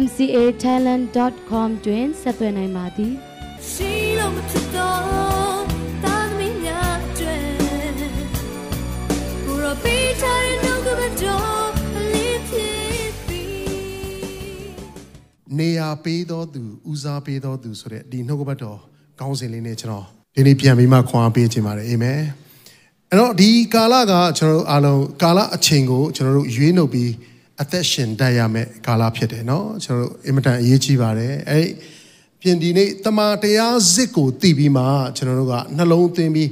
mcatalent.com တွင်ဆက်သွယ်နိုင်ပါသည်ရှိလို့မဖြစ်တော့တာသမီးများကျွဲကိုရပေးချင်နှုတ်ကပတော်လေးဖြစ်ပြီးနေရာပေးတော်သူဦးစားပေးတော်သူဆိုတဲ့ဒီနှုတ်ကပတ်တော်ကောင်းစဉ်လေးနဲ့ကျွန်တော်ဒီနေ့ပြန်ပြီးမှခွန်အားပေးခြင်းပါတယ်အာမင်အဲ့တော့ဒီကာလကကျွန်တော်တို့အားလုံးကာလအချိန်ကိုကျွန်တော်တို့ရွေးနှုတ်ပြီး အသက်ရှင်တတ်ရမယ့်ကာလဖြစ်တယ်เนาะကျွန်တော်တို့အင်မတန်အရေးကြီးပါတယ်အဲ့ပြင်ဒီနေ့တမန်တရားစစ်ကိုသိပြီးမှကျွန်တော်တို့ကနှလုံးသွင်းပြီး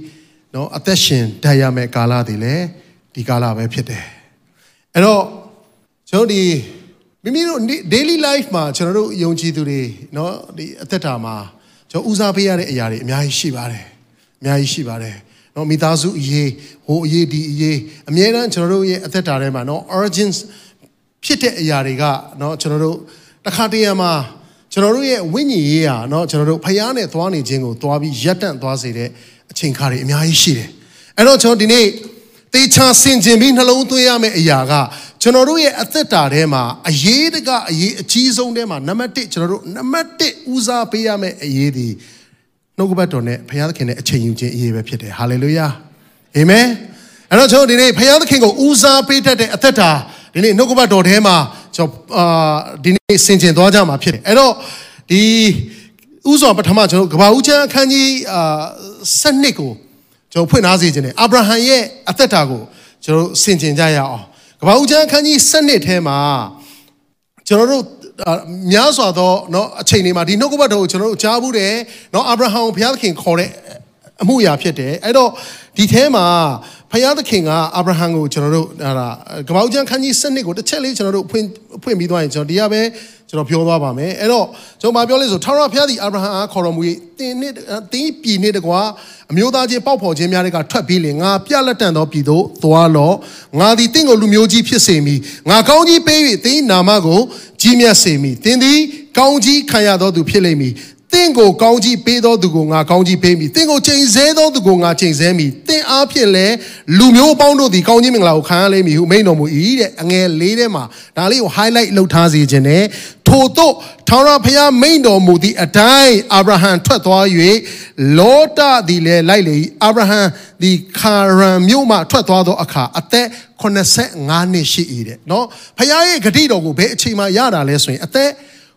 เนาะအသက်ရှင်တတ်ရမယ့်ကာလတွေလည်းဒီကာလပဲဖြစ်တယ်အဲ့တော့ကျွန်တော်ဒီမိမိတို့ daily life မှာကျွန်တော်တို့ယုံကြည်သူတွေเนาะဒီအသက်တာမှာကျွန်တော်ဦးစားပေးရတဲ့အရာတွေအများကြီးရှိပါတယ်အများကြီးရှိပါတယ်เนาะမိသားစုအရေးဟိုအရေးဒီအရေးအများအားကျွန်တော်တို့ရဲ့အသက်တာထဲမှာเนาะ origins ဖြစ်တဲ့အရာတွေကเนาะကျွန်တော်တို့တခါတရံမှာကျွန်တော်တို့ရဲ့ဝိညာဉ်ရေးဟာเนาะကျွန်တော်တို့ဖျားနဲ့သွားနေခြင်းကိုသွားပြီးရက်တန့်သွားစေတဲ့အချိန်ခါတွေအများကြီးရှိတယ်အဲ့တော့ကျွန်တော်ဒီနေ့တေချာဆင်ခြင်ပြီးနှလုံးသွင်းရမယ့်အရာကကျွန်တော်တို့ရဲ့အသက်တာထဲမှာအရေးတကအရေးအကြီးဆုံးထဲမှာနံပါတ်1ကျွန်တော်တို့နံပါတ်1ဦးစားပေးရမယ့်အရေးဒီနှုတ်ကပတ်တော်နဲ့ဘုရားသခင်နဲ့အချိန်ယူခြင်းအရေးပဲဖြစ်တယ်ဟာလေလုယာအာမင်အဲ့တော့ကျွန်တော်ဒီနေ့ဘုရားသခင်ကိုဦးစားပေးတတ်တဲ့အသက်တာ ဒီနေ့နှုတ်ကပတ်တော်ထဲမှာကျွန်တော်အာဒီနေ့ဆင်ခြင်သွားကြမှာဖြစ်တယ်အဲ့တော့ဒီဥစွာပထမကျွန်တော်ကဘာဦးချမ်းအခန်းကြီးအာ7နှစ်ကိုကျွန်တော်ဖွင့်ထားစေခြင်းနဲ့အာဗြဟံရဲ့အသက်တာကိုကျွန်တော်ဆင်ခြင်ကြရအောင်ကဘာဦးချမ်းအခန်းကြီး7နှစ်ထဲမှာကျွန်တော်တို့များစွာသောเนาะအချိန်တွေမှာဒီနှုတ်ကပတ်တော်ကိုကျွန်တော်တို့ကြားဘူးတယ်เนาะအာဗြဟံကိုဘုရားသခင်ခေါ်တဲ့အမှုရာဖြစ်တယ်အဲ့တော့ဒီထဲမှာ ဖယားသခင်ကအာဗြဟံကိုကျွန်တော်တို့ဟာကပောက်ကျန်းခန်းကြီးစနစ်ကိုတစ်ချက်လေးကျွန်တော်တို့ဖွင့်ဖွင့်ပြီးသွားရင်ကျွန်တော်တရားပဲကျွန်တော်ပြောသွားပါမယ်အဲ့တော့ကျွန်တော်ပြောလဲဆိုထာဝရဘုရားသည်အာဗြဟံအားခေါ်တော်မူ၏တင်းနှစ်တင်းပြည်နှစ်တကွာအမျိုးသားချင်းပေါက်ဖော်ခြင်းများတွေကထွက်ပြီးလင်ငါပြလက်တန်သောပြည်သို့သွားလော့ငါသည်တင့်ကိုလူမျိုးကြီးဖြစ်စေမည်ငါကောင်းကြီးပေး၍တင်းနာမကိုကြီးမြတ်စေမည်တင်းသည်ကောင်းကြီးခံရသောသူဖြစ်လိမ့်မည် တင့်ကိုကောင်းကြီးပေးသောသူကိုငါကောင်းကြီးပေးမည်တင့်ကိုချိန်ဆသောသူကိုငါချိန်ဆမည်တင့်အားဖြင့်လည်းလူမျိုးပေါင်းတို့သည်ကောင်းကြီးမင်္ဂလာကိုခံရလိမ့်မည်ဟုမိန့်တော်မူ၏တဲ့အငယ်လေးထဲမှာဒါလေးကို highlight လုပ်ထားစေခြင်းနဲ့ထို့သို့ထာဝရဘုရားမိန့်တော်မူသည့်အတိုင်းအာဗြဟံထွက်သွား၍လောတသည်လည်းလိုက်လေအာဗြဟံဒီခါရန်မြို့မှထွက်သွားသောအခါအသက်85နှစ်ရှိ၏တဲ့နော်ဘုရားရဲ့ဂတိတော်ကိုဘယ်အချိန်မှရတာလဲဆိုရင်အသက်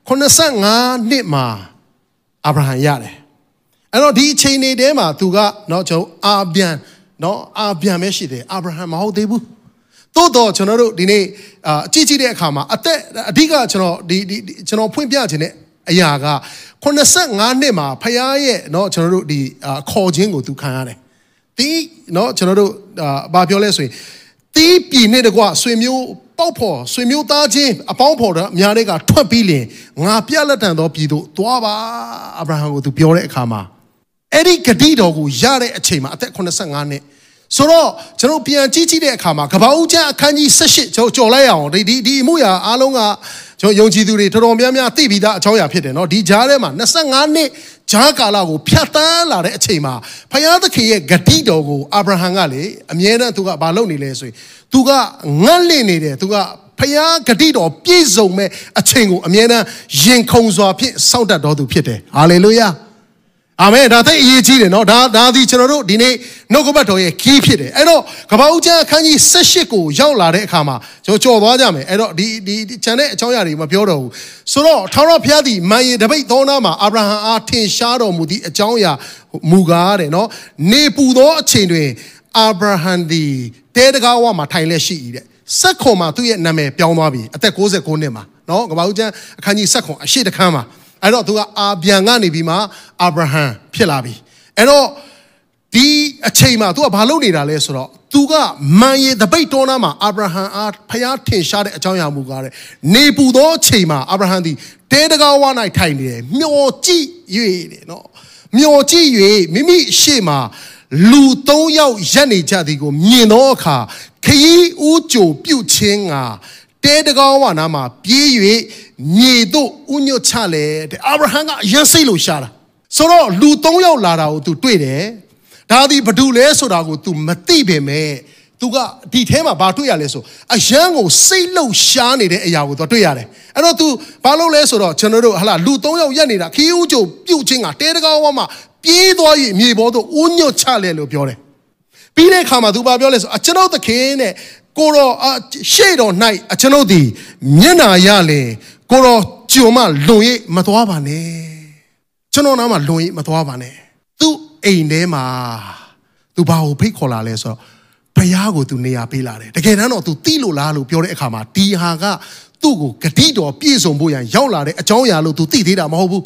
85နှစ်မှာ အာဗြဟံရတယ်အဲ့တော့ဒီအချိန်တွေထဲမှာသူကเนาะကျွန်တော်အာပြန်เนาะအာပြန်ပဲရှိတယ်အာဗြဟံမဟုတ်သေးဘူးသို့တော့ကျွန်တော်တို့ဒီနေ့အာအကြည့်ကြည့်တဲ့အခါမှာအသက်အဓိကကျွန်တော်ဒီဒီကျွန်တော်ဖွင့်ပြခြင်းတဲ့အရာက85နှစ်မှာဖခင်ရဲ့เนาะကျွန်တော်တို့ဒီခေါ်ခြင်းကိုသူခံရတယ်ဒီเนาะကျွန်တော်တို့အာဘာပြောလဲဆိုရင်တီးပြည်နဲ့တကွဆွေမျိုး ပေါက်ဖော်ဆွေမျိုးသားချင်းအပေါင်းဖော်တဲ့အများတွေကထွက်ပြီးလင်ငါပြလက်တန်သောပြည်သို့သွားပါအာဗြဟံကိုသူပြောတဲ့အခါမှာအဲ့ဒီဂတိတော်ကိုရတဲ့အချိန်မှာအသက်85နှစ်ဆိုတော့ကျွန်တော်ပြန်ကြည့်ကြည့်တဲ့အခါမှာကပ္ပဦးကျမ်းအခန်းကြီး18ကျွန်တော်ကြော်လိုက်အောင်ဒီဒီဒီအမှုရာအားလုံးကကျွန်တော်ယုံကြည်သူတွေတော်တော်များများသိပြီးသားအကြောင်းအရာဖြစ်တယ်เนาะဒီဂျားထဲမှာ25နှစ် ဂျားကာလကိုဖြတ်တန်းလာတဲ့အချိန်မှာဖယားသခင်ရဲ့ဂတိတော်ကိုအာဗြဟံကလေအမြဲတမ်းသူကဘာလုပ်နေလဲဆိုရင်သူကငတ်လင့်နေတယ်သူကဖယားဂတိတော်ပြည့်စုံမဲ့အချိန်ကိုအမြဲတမ်းရင်ခုန်စွာဖြင့်စောင့်တတ်တော်သူဖြစ်တယ်ဟာလေလုယာ အာမင်ဒါသိအရေးကြီးတယ်နော်ဒါဒါဒီကျွန်တော်တို့ဒီနေ့နှုတ်ကပတ်တော်ရဲ့ key ဖြစ်တယ်အဲ့တော့ကပ္ပဦးကျမ်းအခန်းကြီး18ကိုရောက်လာတဲ့အခါမှာကျွန်တော်ကြော်သွားကြမယ်အဲ့တော့ဒီဒီခြံတဲ့အကြောင်းအရာတွေမပြောတော့ဘူးဆိုတော့ထာဝရဘုရားသည်မန်ရင်တပိတ်သောနာမှာအာဗြဟံအားထင်ရှားတော်မူသည့်အကြောင်းအရာမူကားတဲ့နော်နေပူသောအချိန်တွင်အာဗြဟံသည်တဲတကားဝမှာထိုင်လက်ရှိ၏တဲ့ဆက်ခွန်မှာသူ့ရဲ့နာမည်ပြောင်းသွားပြီအသက်69နှစ်မှာနော်ကပ္ပဦးကျမ်းအခန်းကြီးဆက်ခွန်အရှိတခန်းမှာ အဲ့တော့သူကအာပြန်ကနေပြီးမှအာဗြဟံဖြစ်လာပြီအဲ့တော့ဒီအချိန်မှာ तू ကဘာလုပ်နေတာလဲဆိုတော့သူကမန်ရည်တပိတ်တော်နာမှာအာဗြဟံအားဖျားထင်ရှားတဲ့အကြောင်းအရာမူကားတဲ့နေပူသောအချိန်မှာအာဗြဟံသည်တဲတကားဝ၌ထိုင်နေတယ်မျောကြည့်၍တဲ့နော်မျောကြည့်၍မိမိရှေ့မှာလူ၃ယောက်ရက်နေကြသည်ကိုမြင်သောအခါခရီးဦးကြိုပြုတ်ခြင်းက တဲတကောင်းဝနာမှာပြေး၍မြေတို့ဥညွတ်ချလေတဲ့အာဗြဟံကအရင်စိတ်လို့ရှာတာဆိုတော့လူ၃ယောက်လာတာကို तू တွေ့တယ်ဒါသည်ဘဒုလဲဆိုတာကို तू မသိပေမဲ့သူကဒီထဲမှာဘာတွေ့ရလဲဆိုအယံကိုစိတ်လှုပ်ရှားနေတဲ့အရာကိုသူတွေ့ရတယ်အဲ့တော့ तू ဘာလုပ်လဲဆိုတော့ကျွန်တော်တို့ဟလာလူ၃ယောက်ရက်နေတာခီးဦးကျုံပြုတ်ချင်းကတဲတကောင်းဝမှာပြေးသွား၍မြေပေါ်သို့ဥညွတ်ချလဲလို့ပြောတယ်ပြီးတဲ့အခါမှာ तू ဘာပြောလဲဆိုအကျွန်ုပ်သခင်နဲ့ ကိုရောရှေ့တော်၌အကျွန်ုပ်သည်မျက်နာရလေကိုရောကြုံမလွန်၍မသွားပါနဲ့ကျွန်တော်နားမှာလွန်၍မသွားပါနဲ့သူ့အိမ်ထဲမှာသူဘာကိုဖိတ်ခေါ်လာလဲဆိုတော့ဘုရားကိုသူနေရာပေးလာတယ်တကယ်တမ်းတော့သူတိလို့လားလို့ပြောတဲ့အခါမှာဒီဟာကသူ့ကိုဂတိတော်ပြည့်စုံဖို့ရန်ရောက်လာတဲ့အကြောင်းအရာလို့သူသိသေးတာမဟုတ်ဘူး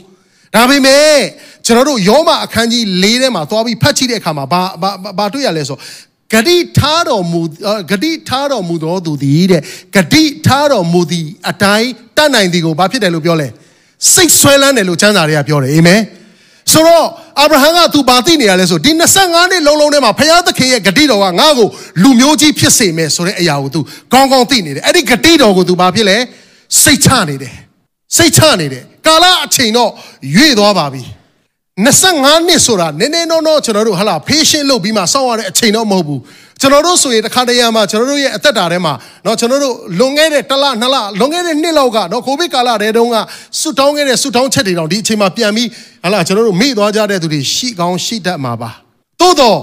ဒါပေမဲ့ကျွန်တော်တို့ယောမအခန်းကြီး၄ထဲမှာသွားပြီးဖတ်ကြည့်တဲ့အခါမှာဘာဘာတွေ့ရလဲဆို ဂတိထားတော်မူဂတိထားတော်မူတော်သူသည်တဲ့ဂတိထားတော်မူသည်အတိုင်းတတ်နိုင်သည်ကိုဘာဖြစ်တယ်လို့ပြောလဲစိတ်ဆွဲလန်းတယ်လို့ကျမ်းစာတွေကပြောတယ်အာမင်ဆိုတော့အာဗြဟံကသူဘာသိနေရလဲဆိုဒီ25နှစ်လုံးလုံးထဲမှာဘုရားသခင်ရဲ့ဂတိတော်ကငါ့ကိုလူမျိုးကြီးဖြစ်စေမယ်ဆိုတဲ့အရာကိုသူကောင်းကောင်းသိနေတယ်အဲ့ဒီဂတိတော်ကိုသူဘာဖြစ်လဲစိတ်ချနေတယ်စိတ်ချနေတယ်ကာလအချိန်တော့ရွေ့သွားပါပြီ 25နှစ်ဆိုတာနည်းနည်းတော့တော့ကျွန်တော်တို့ဟာလာဖေးရှင်းလုပ်ပြီးမှစောင့်ရတဲ့အချိန်တော့မဟုတ်ဘူးကျွန်တော်တို့ဆိုရင်တစ်ခါတည်းရမှာကျွန်တော်တို့ရဲ့အသက်တာထဲမှာเนาะကျွန်တော်တို့လွန်ခဲ့တဲ့တစ်လနှစ်လလွန်ခဲ့တဲ့နှစ်လောက်ကเนาะကိုဗစ်ကာလတဲတုန်းကဆွတောင်းခဲ့တဲ့ဆွတောင်းချက်တွေတော့ဒီအချိန်မှာပြန်ပြီးဟာလာကျွန်တော်တို့မေ့သွားကြတဲ့သူတွေရှိကောင်းရှိတတ်မှာပါသို့တော့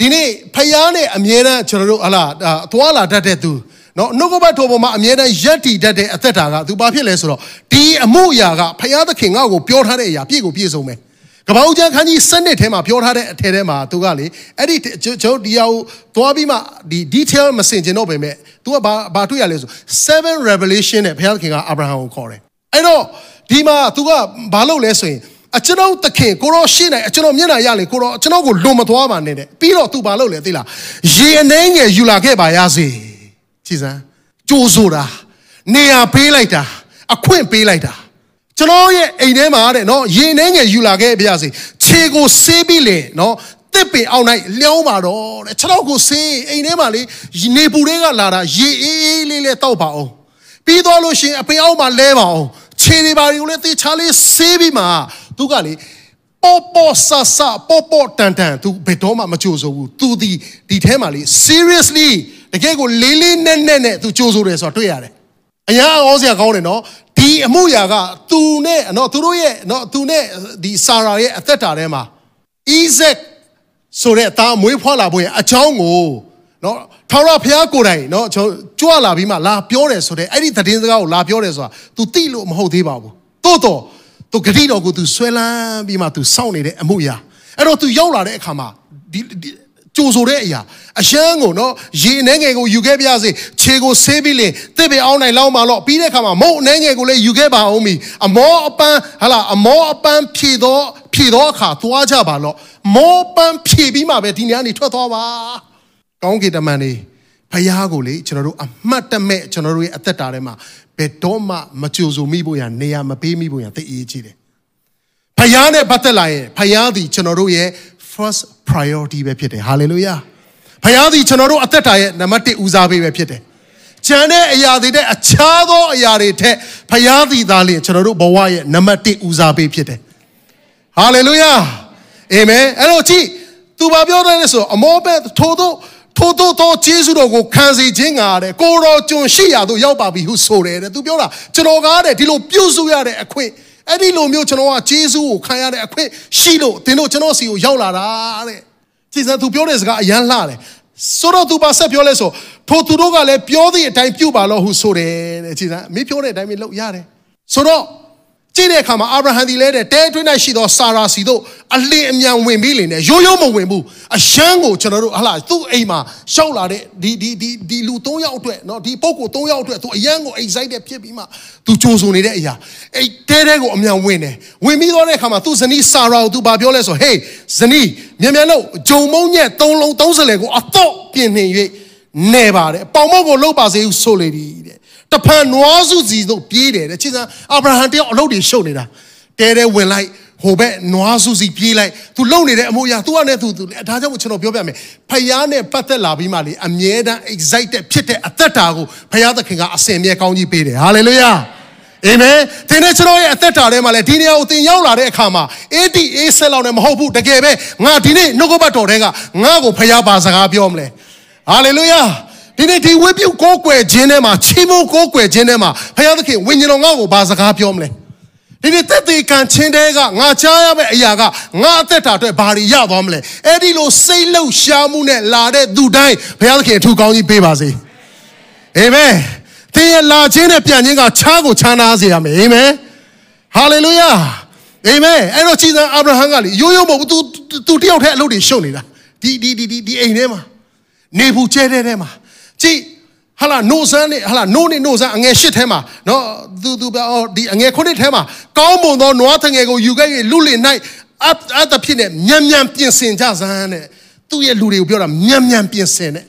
ဒီနေ့ဖယားနဲ့အမြဲတမ်းကျွန်တော်တို့ဟာလာအသွားလာတတ်တဲ့သူနော်နှုတ်ကပတ်တော်ပေါ်မှာအမြဲတမ်းယက်တည်တတ်တဲ့အသက်တာကသူဘာဖြစ်လဲဆိုတော့ဒီအမှုအရာကဖယားသခင်ငါ့ကိုပြောထားတဲ့အရာပြည့်ကိုပြည့်စုံမယ် ကပ္ပဦးကျမ်းခန်းကြီးစနစ်ထဲမှာပြောထားတဲ့အထည်ထဲမှာသူကလေအဲ့ဒီကျွန်တော်ဒီဟာကိုသွားပြီးမှဒီ detail မစင်ကျင်တော့ပေမဲ့ तू ကဘာဘာတွေ့ရလဲဆို7 revelation နဲ့ဘုရားသခင်ကအာဗြဟံကိုခေါ်တယ်အဲ့တော့ဒီမှာ तू ကဘာလုပ်လဲဆိုရင်အကျွန်ုပ်သခင်ကိုရောရှေ့နိုင်အကျွန်တော်မျက်နှာရလေကိုရောကျွန်တော်ကိုလွန်မသွားပါနဲ့တဲ့ပြီးတော့ तू ဘာလုပ်လဲသိလားရေအနေငယ်ယူလာခဲ့ပါရစေကြည်စမ်းကြိုးဆိုတာနေရာပေးလိုက်တာအခွင့်ပေးလိုက်တာ ကျွန်တော်ရဲ့အိမ်ထဲမှာတဲ့နော်ရေနှဲငယ်ယူလာခဲ့ပြရစီခြေကိုဆေးပြီးလေနော်တစ်ပင်အောင်နိုင်လျောင်းပါတော့တဲ့ခြေတော့ကိုဆေးအိမ်ထဲမှာလေနေပူတွေကလာတာရေအေးအေးလေးလေးတောက်ပါအောင်ပြီးတော့လို့ရှိရင်အပင်အောက်မှာလဲပါအောင်ခြေတွေပါတွေကိုလည်းသေချာလေးဆေးပြီးမှသူကလေပေါ်ပေါ်ဆဆပေါ်ပေါ်တန်တန်သူဘယ်တော့မှမကြိုးစိုးဘူးသူဒီဒီထဲမှာလေ seriously တကယ်ကိုလေးလေးနက်နက်နဲ့သူကြိုးစိုးတယ်ဆိုတာတွေ့ရတယ်အရာအောစရာကောင်းတယ်နော် ဒီအမှုရာကသူနဲ့နော်သူတို့ရဲ့နော်သူနဲ့ဒီဆာရာရဲ့အသက်တာထဲမှာအီဇက်ဆိုတဲ့အသားမွေးဖွားလာဖို့ရဲ့အကြောင်းကိုနော်ထာဝရဘုရားကိုယ်တိုင်နော်ကျွန်တော်ကြွလာပြီးမှလာပြောတယ်ဆိုတဲ့အဲ့ဒီသတင်းစကားကိုလာပြောတယ်ဆိုတာ तू သိလို့မဟုတ်သေးပါဘူးတိုးတော့ तू ဂတိတော်ကို तू ဆွဲလန်းပြီးမှ तू စောင့်နေတဲ့အမှုရာအဲ့တော့ तू ရောက်လာတဲ့အခါမှာဒီ ကြိုဆိုတဲ့အရာအရှမ်းကိုနော်ရေနှဲငယ်ကိုယူခဲ့ပြစေခြေကိုဆေးပြီးလင်တစ်ပေအောင်နိုင်လောက်မှတော့ပြီးတဲ့အခါမှာမုတ်နှဲငယ်ကိုလည်းယူခဲ့ပါအောင်မီအမောအပန်းဟာလာအမောအပန်းဖြည့်တော့ဖြည့်တော့အခါသွားကြပါတော့မောပန်းဖြည့်ပြီးမှပဲဒီနေရာနေထွက်သွားပါကောင်းကင်တမန်နေဖယားကိုလေကျွန်တော်တို့အမှတ်တမဲ့ကျွန်တော်တို့ရဲ့အသက်တာထဲမှာဘယ်တော့မှမကြိုဆိုမိဖို့ရနေရာမပေးမိဖို့ရသိအရေးကြီးတယ်ဖယားနဲ့ပတ်သက်လာရင်ဖယားသည်ကျွန်တော်တို့ရဲ့ first priority ပဲဖြစ်တယ် hallelujah ဖယားသည်ကျွန်တော်တို့အသက်တာရဲ့နံပါတ်1ဦးစားပေးပဲဖြစ်တယ်ကျန်တဲ့အရာတွေတဲ့အခြားသောအရာတွေထက်ဖယားသည်သာလျှင်ကျွန်တော်တို့ဘဝရဲ့နံပါတ်1ဦးစားပေးဖြစ်တယ် hallelujah အာမင်အဲ့တော့ကြည့်သူဘာပြောတယ်လဲဆိုအမောပဲထိုးတော့ထိုးတော့တော့ဂျေစုတော်ကိုခံစီခြင်းငါတဲ့ကိုတော်ကျွန်ရှိရာသို့ရောက်ပါပြီဟုဆိုတယ်တဲ့သူပြောတာကျွန်တော်ကားတဲ့ဒီလိုပြုစုရတဲ့အခွင့် အဲ့ဒီလိုမျိုးကျွန်တော်ကဂျေစုကိုခံရတဲ့အခွင့်ရှိလို့သင်တို့ကျွန်တော်စီကိုရောက်လာတာတဲ့ကြည်စံသူပြောတဲ့စကားအရန်လှတယ်ဆိုတော့သူပါဆက်ပြောလဲဆိုထိုသူတို့ကလည်းပြောသည့်အတိုင်းပြုပါလို့ဟုဆိုတယ်တဲ့ကြည်စံမင်းပြောတဲ့အတိုင်းပဲလုပ်ရတယ်ဆိုတော့ ကြည့်တဲ့အခါမှာအာဗြဟံဒီလဲတဲ့တဲအတွင်း၌ရှိသောစာရာစီတို့အလင်းအမြန်ဝင်ပြီးလင်နဲ့ရိုးရိုးမဝင်ဘူးအရှမ်းကိုကျွန်တော်တို့ဟလာသူ့အိမ်မှာရှောက်လာတဲ့ဒီဒီဒီဒီလူ၃ယောက်အတွက်เนาะဒီပုဂ္ဂိုလ်၃ယောက်အတွက်သူအရန်ကို excited ဖြစ်ပြီးမှသူကြိုးစုံနေတဲ့အရာအဲ့တဲတဲကိုအမြန်ဝင်တယ်ဝင်ပြီးတော့တဲ့အခါမှာသူ့ဇနီးစာရာကိုသူဘာပြောလဲဆိုဟေးဇနီးမြန်မြန်လို့ဂျုံမုံညက်၃လုံး၃စလဲကိုအတော့ပြင်နှင်၍နေပါတယ်ပေါင်မောက်ကိုလှုပ်ပါစေဟုဆိုလေသည်တဲ့ တဖန်နွားစုစီတို့ပြေးတယ်တဲ့ချစ်စံအာဗြဟံတယောက်အလုပ်တွေရှုပ်နေတာတဲတဲဝင်လိုက်ဟိုဘက်နွားစုစီပြေးလိုက်သူလုံနေတဲ့အမိုးအရာ तू ကနဲ့ तू သူဒါကြောင့်ကျွန်တော်ပြောပြမယ်ဖယားနဲ့ပတ်သက်လာပြီးမှလေအမြဲတမ်း excited ဖြစ်တဲ့အသက်တာကိုဖယားသခင်ကအစင်မြဲကောင်းကြီးပေးတယ် hallelujah အာမင်ဒီနေ့ကျွန်တော်ရဲ့အသက်တာထဲမှာလည်းဒီနေရာကိုသင်ရောက်လာတဲ့အခါမှာ80 80လောက်နဲ့မဟုတ်ဘူးတကယ်ပဲငါဒီနေ့နှုတ်ကပတ်တော်ထဲကငါ့ကိုဖယားပါစကားပြောမလဲဟာလေလုယာ ဒီနေ့ဒီဝိပုကိုးကွယ်ခြင်းထဲမှာချီးမွမ်းကိုးကွယ်ခြင်းထဲမှာဖယားသခင်ဝိညာဉ်တော်ငါ့ကိုဘာစကားပြောမလဲဒီနေ့သက်သေခံခြင်းတဲကငါချားရမယ့်အရာကငါအသက်တာအတွက်ဘာတွေရသွားမလဲအဲ့ဒီလိုစိတ်လှုပ်ရှားမှုနဲ့လာတဲ့သူတိုင်းဘုရားသခင်အထူးကောင်းကြီးပေးပါစေအာမင်သင်ရဲ့လာခြင်းနဲ့ပြန်ခြင်းကချားကိုချမ်းသာစေရမယ်အာမင်ဟာလေလုယာအာမင်အဲ့တော့ကြည်စံအာဗြဟံကလေရိုးရိုးမဟုတ်ဘူး तू तू တယောက်တည်းအလုပ်တွေရှုပ်နေတာဒီဒီဒီဒီအိမ်ထဲမှာနေဘူးကျဲတဲ့ထဲမှာ ကြည်ဟာလာနိုဆန်းနဲ့ဟာလာနိုးနဲ့နိုဆန်းအငယ်ရှစ်ထဲမှာနော်သူသူပြောဒီအငယ်ခုနှစ်ထဲမှာကောင်းမွန်သောနွားတငယ်ကိုယူခဲ့၍လူလင်၌အအတဖြစ်နဲ့မြန်မြန်ပြင်ဆင်ကြစမ်းတဲ့သူ့ရဲ့လူတွေကိုပြောတာမြန်မြန်ပြင်ဆင်တဲ့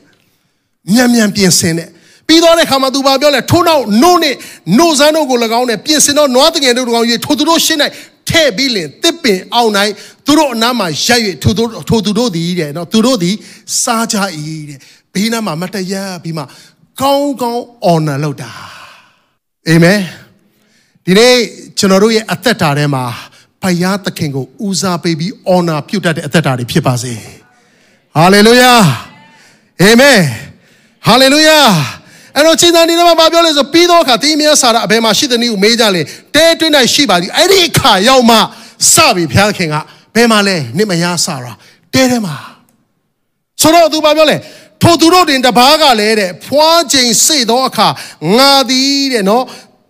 မြန်မြန်ပြင်ဆင်တဲ့ပြီးတော့တဲ့ခါမှာသူဘာပြောလဲထိုးနောက်နို့နဲ့နို့စမ်းတို့ကို၎င်းနဲ့ပြင်ဆင်တော့နွားတငယ်တို့၎င်း၍ထိုသူတို့ရှင်း၌ထဲ့ပြီးလင်တစ်ပင်အောင်နိုင်သူတို့အနားမှာရိုက်၍ထိုသူထိုသူတို့သည်တဲ့နော်သူတို့သည်စားကြ၏တဲ့ ဘေးနားမှာမတရပြီးမှကောင်းကောင်း honor လုပ်တာအာမင်ဒီနေ့ကျွန်တော်တို့ရဲ့အသက်တာထဲမှာဖယားသခင်ကိုဦးစားပေးပြီး honor ပြုတ်တတ်တဲ့အသက်တာတွေဖြစ်ပါစေဟာလေလုယာအာမင်ဟာလေလုယာအဲ့တော့ချိန်တန်ဒီမှာပြောလဲဆိုပြီးတော့အခါတင်းမြတ်စာရအဘယ်မှာရှိတဲ့နည်းကိုမေးကြလေတဲတွင်း၌ရှိပါသည်အဲ့ဒီအခါရောက်မှစပြီဘုရားခင်ကဘယ်မှာလဲနိမယာစာရတဲထဲမှာဆိုတော့သူဘာပြောလဲ ထိုသူတို့တင်တပားကလည်းတဲ့ဖွားချိန်စိတ်သောအခါငါသည်တဲ့နော်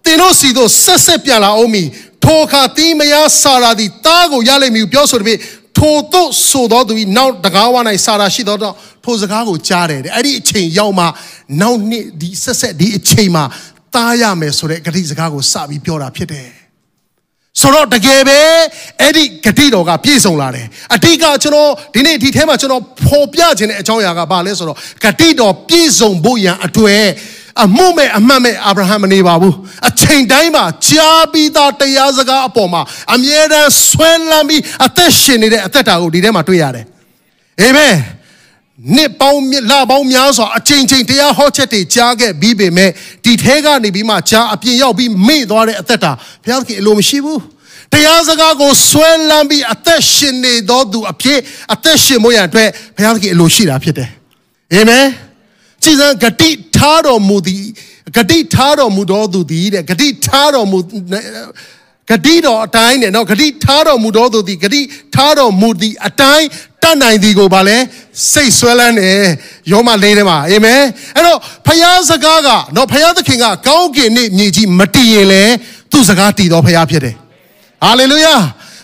တင်တို့စီတို့ဆက်ဆက်ပြန်လာအောင်မီထိုအခါတီးမယားစာရာသည်တားကိုရလိမ့်မည်ပြောဆိုတဲ့ထိုတို့ဆိုသောသူ၏နောက်တကားဝ၌စာရာရှိသောတော့ထိုစကားကိုကြားတယ်တဲ့အဲ့ဒီအချိန်ရောက်မှနောက်နှစ်ဒီဆက်ဆက်ဒီအချိန်မှာတားရမယ်ဆိုတဲ့ဂတိစကားကိုစပြီးပြောတာဖြစ်တယ် ဆိုတော့တကယ်ပဲအဲ့ဒီဂတိတော်ကပြည့်စုံလာတယ်အတိကကျွန်တော်ဒီနေ့ဒီထဲမှာကျွန်တော်ဖော်ပြခြင်းတဲ့အကြောင်းအရာကဘာလဲဆိုတော့ဂတိတော်ပြည့်စုံဖို့ရန်အတွေ့အမှုမဲ့အမှတ်မဲ့အာဗြဟံမနေပါဘူးအချိန်တိုင်းမှာကြားပြီးသားတရားစကားအပေါ်မှာအမြဲတမ်းဆွဲလန်းပြီးအသက်ရှင်နေတဲ့အသက်တာကိုဒီထဲမှာတွေ့ရတယ်အာမင် နှစ်ပေါင်းလပေါင်းများစွာအချိန်ချင်းတရားဟောချက်တွေကြားခဲ့ပြီးပေမဲ့ဒီထဲကနေပြီးမှကြားအပြင်ရောက်ပြီးမေ့သွားတဲ့အသက်တာဘုရားသခင်အလိုမရှိဘူးတရားစကားကိုဆွဲလန်းပြီးအသက်ရှင်နေသောသူအဖြစ်အသက်ရှင်ဖို့ရန်အတွက်ဘုရားသခင်အလိုရှိတာဖြစ်တယ်အာမင်ကြည်စံဂတိထားတော်မူသည်ဂတိထားတော်မူတော်သူသည်တဲ့ဂတိထားတော်မူဂတိတော်အတိုင်းနဲ့နော်ဂတိထားတော်မူတော်သူသည်ဂတိထားတော်မူသည်အတိုင်း တတ်နိုင်သည်ကိုဗာလဲစိတ်ဆွဲလန်းတယ်ယောမလေးထဲမှာအာမင်အဲ့တော့ဖယားစကားကနော်ဖယားသခင်ကကောင်းကင်နဲ့မြေကြီးမတည်ရင်လေသူ့စကားတည်တော်ဖယားဖြစ်တယ်ဟာလေလုယာ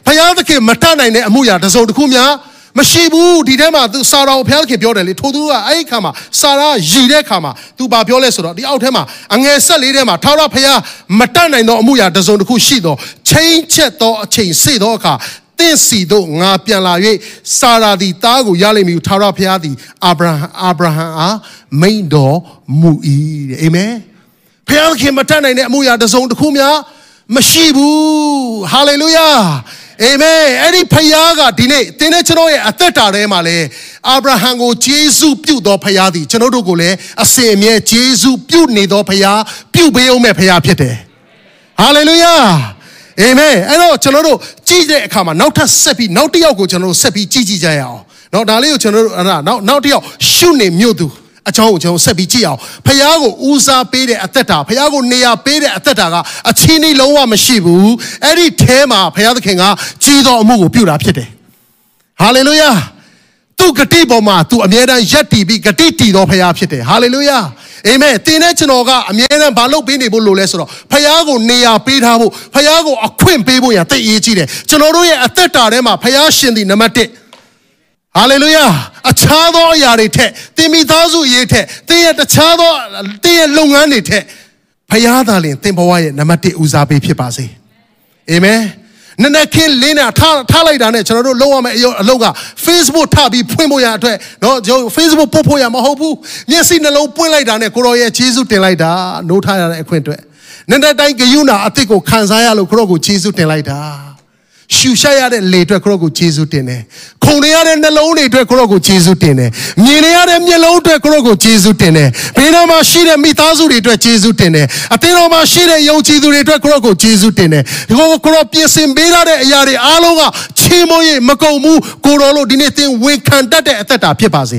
ဖယားသခင်မတတ်နိုင်တဲ့အမှုရာတစ်စုံတစ်ခုများမရှိဘူးဒီထဲမှာသူစာတော်ဘုရားခင်ပြောတယ်လေထိုသူကအဲ့ဒီခါမှာစာရာရည်တဲ့ခါမှာသူဘာပြောလဲဆိုတော့ဒီအောက်ထဲမှာအငယ်ဆက်လေးထဲမှာထာဝရဘုရားမတတ်နိုင်သောအမှုရာတစ်စုံတစ်ခုရှိသောချင်းချက်သောအချိန်စေသောအခါ တင့်စီတို့ငါပြန်လာ၍စာရာသည်တားကိုရလိမ့်မည်ထာဝရဘုရားသည်အာဗြဟံအာဗြဟံအားမိန်တော်မူ၏တဲ့အာမင်ဘုရားခင်မတတ်နိုင်တဲ့အမှုရာတစ်စုံတစ်ခုများမရှိဘူးဟာလေလုယာအာမင်အဲ့ဒီဖခင်ကဒီနေ့သင်နဲ့ကျွန်တော်ရဲ့အသက်တာထဲမှာလဲအာဗြဟံကိုဂျေဇုပြုတ်တော်ဖခင်သည်ကျွန်တော်တို့ကိုလည်းအစဉ်အမြဲဂျေဇုပြုတ်နေတော်ဖခင်ပြုတ်ပေးအောင်မဲ့ဖခင်ဖြစ်တယ်ဟာလေလုယာ အာမင်အဲ့တော့ကျွန်တော်တို့ကြည့်တဲ့အခါမှာနောက်ထပ်ဆက်ပြီးနောက်တစ်ယောက်ကိုကျွန်တော်တို့ဆက်ပြီးကြည့်ကြည့်ကြရအောင်နော်ဒါလေးကိုကျွန်တော်တို့အဲ့ဒါနောက်နောက်တစ်ယောက်ရှုနေမြို့သူအကြောင်းကိုကျွန်တော်ဆက်ပြီးကြည့်အောင်ဖះကိုဦးစားပေးတဲ့အသက်တာဖះကိုနေရာပေးတဲ့အသက်တာကအချင်းကြီးလုံးဝမရှိဘူးအဲ့ဒီထဲမှာဖះသခင်ကကြီးတော်အမှုကိုပြုတာဖြစ်တယ်ဟာလေလုယာ သူဂတိပေါ်မှာသူအမြဲတမ်းယက်တည်ပြီးဂတိတည်တော်ဖရားဖြစ်တယ်ဟာလေလုယာအာမင်တင်းတဲ့ကျွန်တော်ကအမြဲတမ်းဘာလုပ်ပေးနေဖို့လိုလဲဆိုတော့ဖရားကိုနေရာပေးထားဖို့ဖရားကိုအခွင့်ပေးဖို့ရတိတ်အရေးကြီးတယ်ကျွန်တော်တို့ရဲ့အသက်တာထဲမှာဖရားရှင်သည်နံပါတ်1ဟာလေလုယာအခြားသောအရာတွေထက်တင်မိသားစုရေးထက်တင်းရဲ့တခြားသောတင်းရဲ့လုပ်ငန်းတွေထက်ဖရားသာလင်တင်ဘဝရဲ့နံပါတ်1ဦးစားပေးဖြစ်ပါစေအာမင် နနက်ခင်းလင်းတာထားထားလိုက်တာနဲ့ကျွန်တော်တို့လုံးဝမယ့်အလုပ်က Facebook ထပြီးဖွင့်ဖို့ရအတွက်နော်ကျွန်တော် Facebook ပို့ဖို့ရမဟုတ်ဘူးမျက်စိနှလုံးပွင့်လိုက်တာနဲ့ကိုတော်ရဲ့ယေရှုတင်လိုက်တာနိုးထားရတဲ့အခွင့်အတွက်နနက်တိုင်းဂယုဏအစ်စ်ကိုခံစားရလို့ခရော့ကိုယေရှုတင်လိုက်တာ ရှူရှာရတဲ့လေအတွက်ကိုရောကိုယေရှုတင်တယ်ခုန်နေရတဲ့နှလုံးတွေအတွက်ကိုရောကိုယေရှုတင်တယ်မြင်နေရတဲ့မျက်လုံးအတွက်ကိုရောကိုယေရှုတင်တယ်ဘေးနားမှာရှိတဲ့မိသားစုတွေအတွက်ယေရှုတင်တယ်အသင်းတော်မှာရှိတဲ့ယုံကြည်သူတွေအတွက်ကိုရောကိုယေရှုတင်တယ်ဒီကိုကိုရောပြင်ဆင်ပေးထားတဲ့အရာတွေအားလုံးကချီးမွမ်းရေးမကုန်ဘူးကိုရောလို့ဒီနေ့သင်ဝန်ခံတတ်တဲ့အသက်တာဖြစ်ပါစေ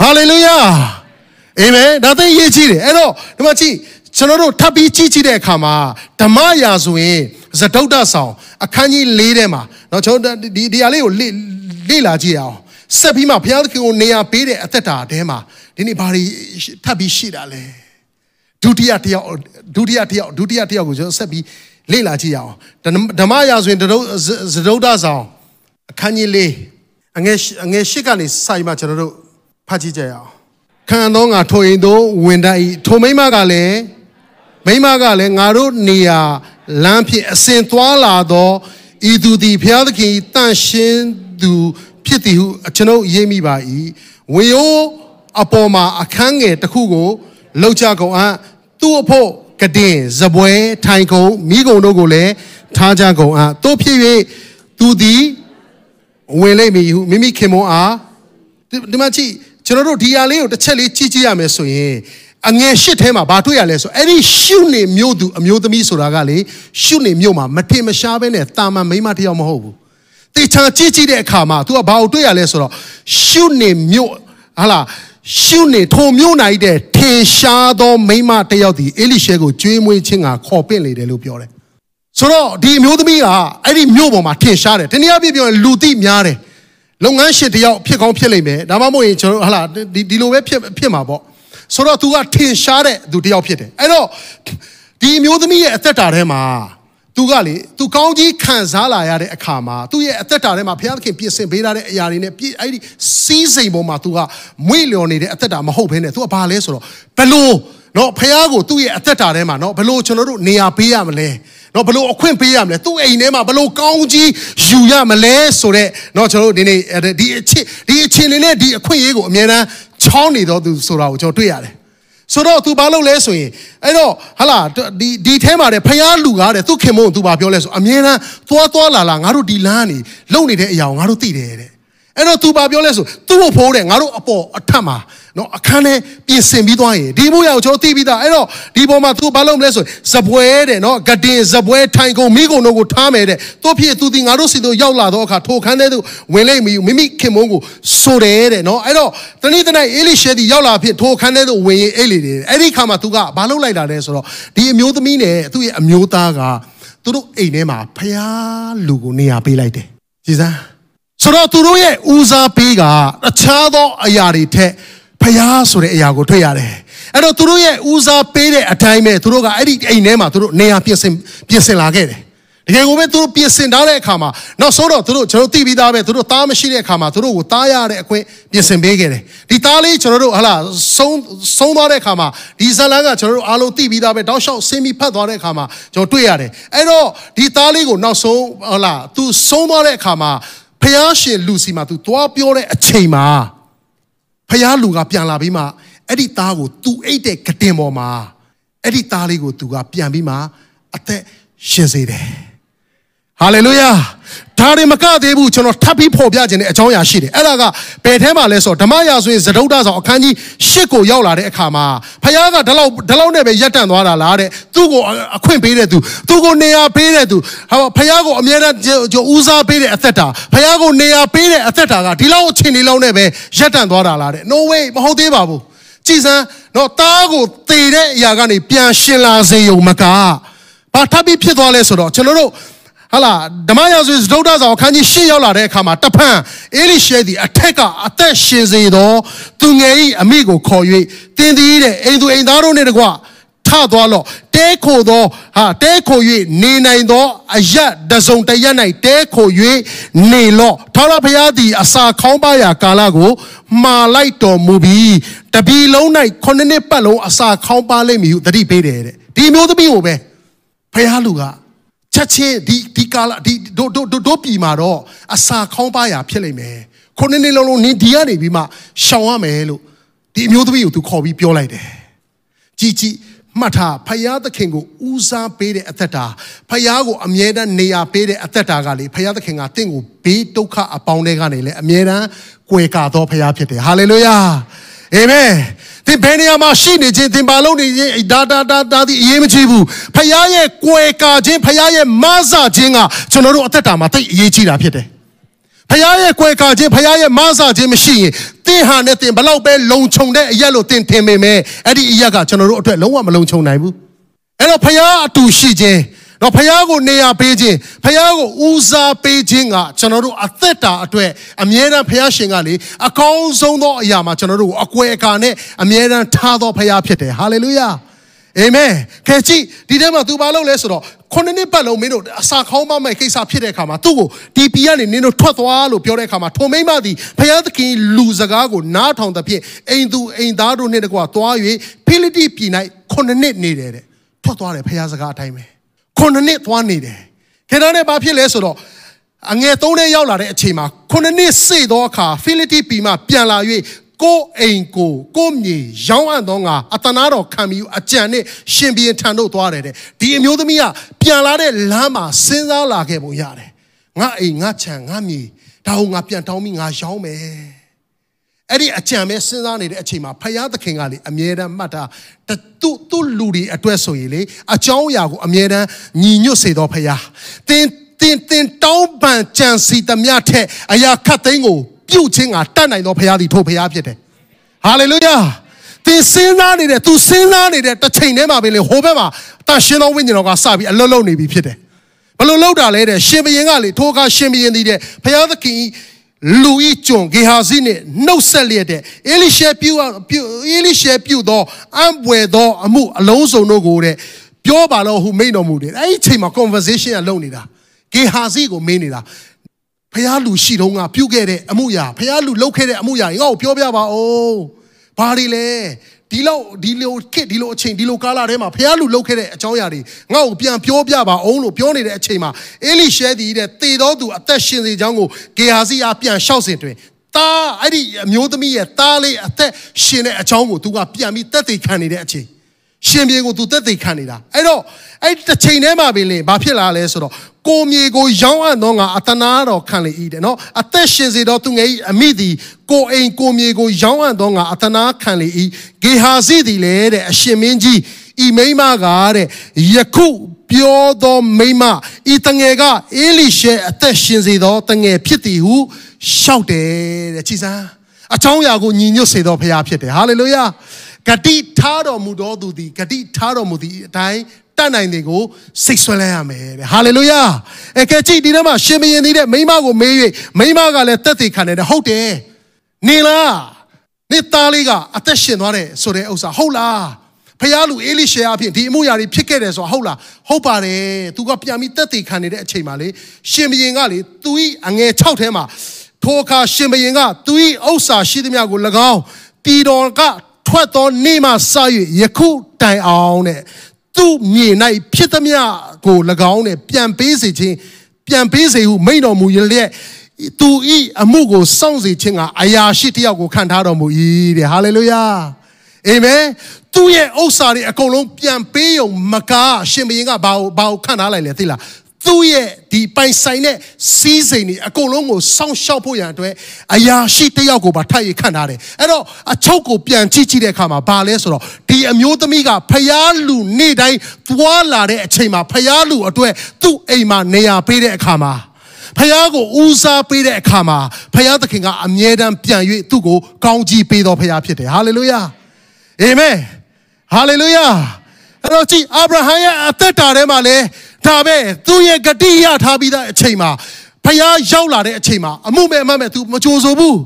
ဟာလေလုယာအာမင်ဒါသိရေးကြည့်တယ်အဲ့တော့ဒီမှာကြည့်ကျွန်တော်တို့ထပ်ပြီးကြည့်ကြည့်တဲ့အခါမှာဓမ္မရာဆိုရင် ဇဒုတ်တဆောင်အခန်းကြီး၄ထဲမှာเนาะကျွန်တော်ဒီဒီအလေးကိုလေလေ့လာကြည့်အောင်ဆက်ပြီးမှဘုရားသခင်ကိုနေရာပေးတဲ့အသက်တာအဲမှာဒီနေ့ဘာတွေထပ်ပြီးရှိတာလဲဒုတိယတယောက်ဒုတိယတယောက်ဒုတိယတယောက်ကိုကျွန်တော်ဆက်ပြီးလေ့လာကြည့်အောင်ဓမ္မရာဆိုရင်ဇဒုတ်တဆောင်အခန်းကြီး၄အငယ်အငယ်၈ကနေစိုက်မှကျွန်တော်တို့ဖတ်ကြည့်ကြရအောင်ခံသောငါထိုရင်တို့ဝင်တတ်၏ထိုမိမကလည်းမိမကလည်းငါတို့နေရာ လမ်းဖြင့်အစဉ်သွားလာသောဤသူသည်ဘုရားသခင်တန့်ရှင်းသူဖြစ်သည်ဟုကျွန်ုပ်ရေးမိပါ၏ဝေယောအပေါ်မှာအခန်းငယ်တစ်ခုကိုလှုပ်ချကုန်အပ်သူ့အဖို့ကတင်ဇပွဲထိုင်ကုန်မိကုန်တို့ကိုလည်းထားကြကုန်အပ်တို့ဖြစ်၍သူသည်ဝင်လိမ့်မည်ဟုမိမိခင်မွန်အားဒီမှာကြည့်ကျွန်တော်တို့ဒီအလေးကိုတစ်ချက်လေးကြည့်ကြည့်ရမယ်ဆိုရင် အငယ်ရှစ်ထဲမှာဘာတွေ့ရလဲဆိုအဲ့ဒီရှုနေမြို့သူအမျိုးသမီးဆိုတာကလေရှုနေမြို့မှာမထင်မရှားပဲနဲ့တာမန်မိန်းမတယောက်မဟုတ်ဘူးတေချာကြည့်ကြည့်တဲ့အခါမှာ तू ကဘာကိုတွေ့ရလဲဆိုတော့ရှုနေမြို့ဟာလားရှုနေထိုမြို့နိုင်တဲ့ထင်ရှားသောမိန်းမတယောက်ဒီအေလိရှဲကိုကျွေးမွေးခြင်းကခေါ်ပင့်လေတယ်လို့ပြောတယ်ဆိုတော့ဒီအမျိုးသမီးကအဲ့ဒီမြို့ပေါ်မှာထင်ရှားတယ်တနည်းအားဖြင့်ပြောရင်လူသိများတယ်လုပ်ငန်းရှင်တယောက်ဖြစ်ကောင်းဖြစ်လိမ့်မယ်ဒါမှမဟုတ်ရင်ကျွန်တော်ဟာလားဒီဒီလိုပဲဖြစ်ဖြစ်မှာပေါ့ ဆိုတော့ तू ကထင်ရှားတဲ့သူတယောက်ဖြစ်တယ်အဲ့တော့ဒီအမျိုးသမီးရဲ့အသက်တာထဲမှာ तू ကလေ तू ကောင်းကြီးခံစားလာရတဲ့အခါမှာသူ့ရဲ့အသက်တာထဲမှာဘုရားသခင်ပြင်ဆင်ပေးထားတဲ့အရာတွေနဲ့ပြည့်အဲ့ဒီစီးစိမ်ပေါ်မှာ तू ကမွေ့လျော်နေတဲ့အသက်တာမဟုတ်ဘဲနဲ့ तू ကဘာလဲဆိုတော့ဘလို့နော်ဖះကိုသူ့ရဲ့အသက်တာထဲမှာနော်ဘလို့ကျွန်တော်တို့နေရာပေးရမလဲနော်ဘလို့အခွင့်ပေးရမလဲသူ့အိမ်ထဲမှာဘလို့ကောင်းကြီးယူရမလဲဆိုတော့နော်ကျွန်တော်တို့ဒီနေ့ဒီအချင်းဒီအချင်းလေးနဲ့ဒီအခွင့်အရေးကိုအများအား ချောင်းနေတော့သူဆိုတာကိုကျွန်တော်တွေ့ရတယ်ဆိုတော့ तू ဘာလုပ်လဲဆိုရင်အဲ့တော့ဟာလာဒီဒီထဲမှာတဲ့ဖျားလူကားတဲ့သူခင်မုံ तू ဘာပြောလဲဆိုအမြဲတမ်းသွားသွားလာလာငါတို့ဒီလမ်းနေလုံနေတဲ့အရာကိုငါတို့သိတယ်တဲ့ အဲ့တော့ तू ဘာပြောလဲဆိုသူ့ဖို့ဖိုးတဲ့ငါတို့အပေါ်အထက်မှာနော်အခန်းထဲပြင်ဆင်ပြီးသွားရင်ဒီမိုးရကိုကျွန်တော်သိပြီးသားအဲ့တော့ဒီပေါ်မှာ तू ဘာလုပ်မလဲဆိုဇပွဲတဲ့နော်ဂတင်ဇပွဲထိုင်ကုန်မိကုန်တို့ကိုထားမယ်တဲ့သူဖြစ်သူဒီငါတို့စီတို့ရောက်လာတော့အခါထိုခန်းထဲသို့ဝင်လိုက်မိမိမိခင်မုန်းကိုဆိုတယ်တဲ့နော်အဲ့တော့တနေ့တနေ့အေလိရှဲဒီရောက်လာဖြစ်ထိုခန်းထဲသို့ဝင်ရင်အဲ့လေတယ်အဲ့ဒီခါမှာ तू ကဘာလုပ်လိုက်တာလဲဆိုတော့ဒီအမျိုးသမီးနဲ့သူ့ရဲ့အမျိုးသားကသူတို့အိမ်ထဲမှာဖျားလူကိုနေရာပေးလိုက်တယ်ကြည်စမ်း ဆိုတော့သူတို့ရဲ့ဦးစားပေးကအခြားသောအရာတွေထက်ဖျားဆိုတဲ့အရာကိုတွေ့ရတယ်အဲ့တော့သူတို့ရဲ့ဦးစားပေးတဲ့အတိုင်းပဲသူတို့ကအဲ့ဒီအိမ်ထဲမှာသူတို့နေရာပြင်ဆင်ပြင်ဆင်လာခဲ့တယ်တကယ်ကိုပဲသူတို့ပြင်ဆင်ထားတဲ့အခါမှာနောက်ဆုံးတော့သူတို့ကျွန်တော်သိပြီးသားပဲသူတို့သားမရှိတဲ့အခါမှာသူတို့ကိုသားရတဲ့အခွင့်ပြင်ဆင်ပေးခဲ့တယ်ဒီသားလေးကျွန်တော်တို့ဟလာဆုံးဆုံးသွားတဲ့အခါမှာဒီဇလန်ကကျွန်တော်တို့အားလုံးသိပြီးသားပဲတောက်လျှောက်ဆင်းပြီးဖတ်သွားတဲ့အခါမှာကျွန်တော်တွေ့ရတယ်အဲ့တော့ဒီသားလေးကိုနောက်ဆုံးဟလာသူဆုံးသွားတဲ့အခါမှာ ဖျားရှင်လူစီမှာသူသွားပြောတဲ့အချိန်မှာဖျားလူကပြန်လာပြီးမှအဲ့ဒီသားကိုသူအိတ်တဲ့ကတင်ပေါ်မှာအဲ့ဒီသားလေးကိုသူကပြန်ပြီးမှအသက်ရှင်စေတယ် ဟာလေလုယာဒါတွေမကသေးဘူးကျွန်တော်ထပ်ပြီးဖော်ပြခြင်းတဲ့အကြောင်းအရာရှိတယ်အဲ့ဒါကဘယ်ထဲမှာလဲဆိုတော့ဓမ္မရာဆိုရင်ဇဒုဒ္ဒဆောင်အခန်းကြီး၈ကိုရောက်လာတဲ့အခါမှာဖခင်ကဒီလောက်ဒီလောက်နဲ့ပဲရက်တန့်သွားတာလားတဲ့သူ့ကိုအခွင့်ပေးတဲ့သူသူ့ကိုနေရာပေးတဲ့သူဟာဖခင်ကိုအမြဲတမ်းဦးစားပေးတဲ့အသက်တာဖခင်ကိုနေရာပေးတဲ့အသက်တာကဒီလောက်အချိန်ဒီလောက်နဲ့ပဲရက်တန့်သွားတာလားတဲ့ no way မဟုတ်သေးပါဘူးကြည်စမ်းတော့တားကိုတေတဲ့အရာကနေပြန်ရှင်လာစေုံမကဘာထပ်ပြီးဖြစ်သွားလဲဆိုတော့ကျွန်တော်တို့ ဟဟာလာဓမ္မရာဇဝင်စတုဒ္ဒဆောင်အခန်းကြီး၈ရောက်လာတဲ့အခါမှာတဖန်အေလိရှဲသည်အထက်ကအသက်ရှင်စေသောသူငယ်၏အမိကိုခေါ်၍တင်းသည်တဲ့အိမ်သူအိမ်သားတို့နှင့်တကွထသွားလော့တဲခိုသောဟာတဲခို၍နေနိုင်သောအယတ်တစုံတရက်၌တဲခို၍နေလော့ထာဝရဘုရားသည်အစာခေါင်းပါရာကာလကိုမှားလိုက်တော်မူပြီးတပီလုံး၌ခုနှစ်နှစ်ပတ်လုံးအစာခေါင်းပါလိမ့်မည်ဟုတတိပေးတယ်တဲ့ဒီမျိုးသမီးကိုပဲဘုရားလူက ချက်ချင်းဒီဒီကာလဒီတို့တို့တို့ပြည်မှာတော့အစာခေါင်းပါရာဖြစ်လိမ့်မယ်ခုနှစ်နှစ်လုံးလုံးနင်းဒီကနေပြီးမှရှောင်ရမယ်လို့ဒီအမျိုးသမီးကိုသူခေါ်ပြီးပြောလိုက်တယ်ကြည်ကြည်မှတ်ထားဖယားသခင်ကိုဦးစားပေးတဲ့အသက်တာဖယားကိုအမြဲတမ်းနေရာပေးတဲ့အသက်တာကလေဖယားသခင်ကတင့်ကိုဘေးဒုက္ခအပေါင်းတွေကနေလေအမြဲတမ်းကွယ်ကာသောဖယားဖြစ်တယ်ဟာလေလုယာ အာမင်သင်ဘယ်နေရာမှာရှိနေခြင်းသင်ပါလို့နေခြင်းဒါဒါဒါဒါဒီအရေးမကြီးဘူးဖယားရဲ့ကွယ်ကာခြင်းဖယားရဲ့မဆာခြင်းကကျွန်တော်တို့အသက်တာမှာတိတ်အရေးကြီးတာဖြစ်တယ်ဖခင်ရဲ့ကွယ်ကာခြင်းဖခင်ရဲ့မဆာခြင်းမရှိရင်တင်းဟာနဲ့တင်ဘလောက်ပဲလုံခြုံတဲ့အရက်လို့တင်ထင်ပေမဲ့အဲ့ဒီအရက်ကကျွန်တော်တို့အတွက်လုံးဝမလုံခြုံနိုင်ဘူးအဲ့တော့ဖခင်အတူရှိခြင်း တော့ဖခင်ကိုနေရာပေးခြင်းဖခင်ကိုဦးစားပေးခြင်းကကျွန်တော်တို့အသက်တာအတွက်အမြဲတမ်းဖခင်ရှင်ကလေအကောင်းဆုံးသောအရာမှာကျွန်တော်တို့ကိုအကွယ်အကာနဲ့အမြဲတမ်းထားသောဖခင်ဖြစ်တယ်ဟာလေလုယာအာမင်ခဲကြည့်ဒီထဲမှာသူဘာလုပ်လဲဆိုတော့ခုနှစ်နှစ်ပတ်လုံးမင်းတို့အစာခေါင်းမမဲ့ကိစ္စဖြစ်တဲ့အခါမှာသူ့ကိုဒီပီကနေနင်းတို့ထွက်သွားလို့ပြောတဲ့အခါမှာထုံမိမသည်ဖယားသခင်လူစကားကိုနားထောင်သဖြင့်အိမ်သူအိမ်သားတို့နှင့်တကွာသွား၍ဖိလိတိပြည်၌ခုနှစ်နှစ်နေတယ်တဲ့ထွက်သွားတယ်ဖယားစကားအတိုင်းပဲ ခုနှစ်နှစ်သွားနေတယ်ခေတ္တနဲ့ဘာဖြစ်လဲဆိုတော့အငယ်သုံးနဲ့ရောက်လာတဲ့အချိန်မှာခုနှစ်နှစ်စေသောအခါဖိလိတိပြည်မှပြန်လာ၍ကိုအိမ်ကိုကိုမြေရောင်းအပ်သောငါအတနာတော်ခံပြီးအကြံနဲ့ရှင်ဘီရင်ထံတို့သွားတယ်တဲ့ဒီအမျိုးသမီးကပြန်လာတဲ့လမ်းမှာစဉ်းစားလာခဲ့ပုံရတယ်ငါအိမ်ငါခြံငါမြေဒါဟုငါပြန်တောင်းပြီးငါရောင်းမယ် အဲ့ဒီအကြံပဲစဉ်းစားနေတဲ့အချိန်မှာဖယားသခင်ကလေအမြဲတမ်းမှတ်တာသူ့သူ့လူတွေအတွက်ဆိုရင်လေအကြောင်းအရာကိုအမြဲတမ်းညီညွတ်စေတော်ဖယားတင်းတင်းတင်းတောင်းပန်ကြံစီသမျှထက်အရာခတ်သိမ်းကိုပြုတ်ခြင်းကတတ်နိုင်သောဘုရားသည်ထိုဘုရားဖြစ်တယ်ဟာလေလုယာသင်စဉ်းစားနေတဲ့သူစဉ်းစားနေတဲ့တစ်ချိန်တည်းမှာပဲလေဟိုဘက်မှာတန်ရှင်သောဝိညာဉ်တော်ကစပြီးအလွတ်လွတ်နေပြီဖြစ်တယ်ဘလို့လောက်တာလဲတဲ့ရှင်ဘရင်ကလေထိုအခါရှင်ဘရင်သည်တဲ့ဘုရားသခင် လူဤကျွန်ဂေဟာဇိနဲ့နှုတ်ဆက်လျက်တဲ့အေလိရှေပြုပြုအေလိရှေပြုသောအံပွေသောအမှုအလုံးစုံတို့ကိုတဲ့ပြောပါလို့ဟူမိန်တော်မူတယ်အဲ့ဒီအချိန်မှာ conversation ကလုပ်နေတာဂေဟာဇိကိုမင်းနေတာဖះလူရှိတော့ငါပြုတ်ခဲ့တဲ့အမှုရာဖះလူလုပ်ခဲ့တဲ့အမှုရာငါ့ကိုပြောပြပါဦးဘာတွေလဲ ဒီလောက်ဒီလိုခစ်ဒီလိုအချိန်ဒီလိုကာလထဲမှာဖះလူလုပ်ခဲ့တဲ့အကြောင်းအရာတွေငါ့ကိုပြန်ပြောပြပါအောင်လို့ပြောနေတဲ့အချိန်မှာအေလိရှဲသည်တဲ့တေတော်သူအသက်ရှင်စေကြောင်းကိုဂေဟာစီအားပြန်လျှောက်စဉ်တွင်တာအဲ့ဒီအမျိုးသမီးရဲ့တားလေးအသက်ရှင်တဲ့အကြောင်းကိုသူကပြန်ပြီးတက်သေးခံနေတဲ့အချိန်ရှင်ပြေကိုသူတက်သေးခံနေတာအဲ့တော့အဲ့တစ်ချိန်တည်းမှာပဲလေဘာဖြစ်လာလဲဆိုတော့ ကိုမြေကိုရောင်းအပ်သောငါအတနာတော်ခံလေ၏တဲ့နော်အသက်ရှင်စေသောသူငယ်၏အမိသည်ကိုအိမ်ကိုမြေကိုရောင်းအပ်သောငါအတနာခံလေ၏ဂေဟာစီသည်လေတဲ့အရှင်မင်းကြီးဤမိမကတဲ့ယခုပြောသောမိမဤတငယ်ကအေလိရှေအသက်ရှင်စေသောတငယ်ဖြစ်သည်ဟုရှောက်တယ်တဲ့ကြည်စမ်းအချောင်းရာကိုညီညွတ်စေသောဖခင်ဖြစ်တယ်ဟာလေလုယာဂတိထားတော်မူသောသူသည်ဂတိထားတော်မူသည့်အတိုင်း တတ်နိုင်တဲ့ကိုစိတ်ဆွဲလဲရမယ်တဲ့ဟာလေလုယာအဲကဲကြည့်ဒီထဲမှာရှင်ဘရင်သေးတဲ့မိမကိုမေး၍မိမကလည်းတက်သေးခံတယ်ဟုတ်တယ်နေလားနေသားလေးကအသက်ရှင်သွားတယ်ဆိုတဲ့ဥစ္စာဟုတ်လားဖះလူအေလိရှေအဖြစ်ဒီအမှုရာတွေဖြစ်ခဲ့တယ်ဆိုတာဟုတ်လားဟုတ်ပါတယ်သူကပြန်ပြီးတက်သေးခံနေတဲ့အချိန်မှာလေရှင်ဘရင်ကလေသူဤအငယ်6ထဲမှာထိုအခါရှင်ဘရင်ကသူဤဥစ္စာရှိသမျှကို၎င်းပြည်တော်ကထွက်သောနေ့မှစ၍ယခုတိုင်အောင်တဲ့ သူ့မြေ၌ဖြစ်သမျှကို၎င်းနဲ့ပြန်ပေးစေခြင်းပြန်ပေးစေဟုမိန့်တော်မူရလျက်သူဤအမှုကိုစောင့်စေခြင်းကအရာရှိတယောက်ကိုခံထားတော်မူ၏တဲ့ဟာလေလုယာအာမင်သူ့ရဲ့ဥစ္စာတွေအကုန်လုံးပြန်ပေးုံမကားရှင်ဘုရင်ကဘာကိုဘာကိုခံထားလိုက်လဲသိလား သူ့ရဲ့ဒီပိုင်ဆိုင်တဲ့စီးစိမ်တွေအကုန်လုံးကိုစောင့်ရှောက်ဖို့ရန်အတွက်အရာရှိတယောက်ကိုပါထပ်ရခန့်ထားတယ်အဲ့တော့အချုပ်ကိုပြန်ကြည့်ကြည့်တဲ့အခါမှာဘာလဲဆိုတော့ဒီအမျိုးသမီးကဖျားလူနေ့တိုင်းသွားလာတဲ့အချိန်မှာဖျားလူအတွက်သူ့အိမ်မှာနေရာပေးတဲ့အခါမှာဖះကိုဦးစားပေးတဲ့အခါမှာဖះသခင်ကအမြဲတမ်းပြန်၍သူ့ကိုကောင်းကြီးပေးတော်ဖះဖြစ်တယ်ဟာလေလုယာအာမင်ဟာလေလုယာအဲ့တော့ကြည့်အာဗြဟံရဲ့အသက်တာထဲမှာလည်း ဒါပဲသူရဲ့ဂတိရထားပြီးသားအချိန်မှာဖျားရောက်လာတဲ့အချိန်မှာအမှုမဲ့အမှတ်မဲ့ तू မကြိုးဆိုဘူး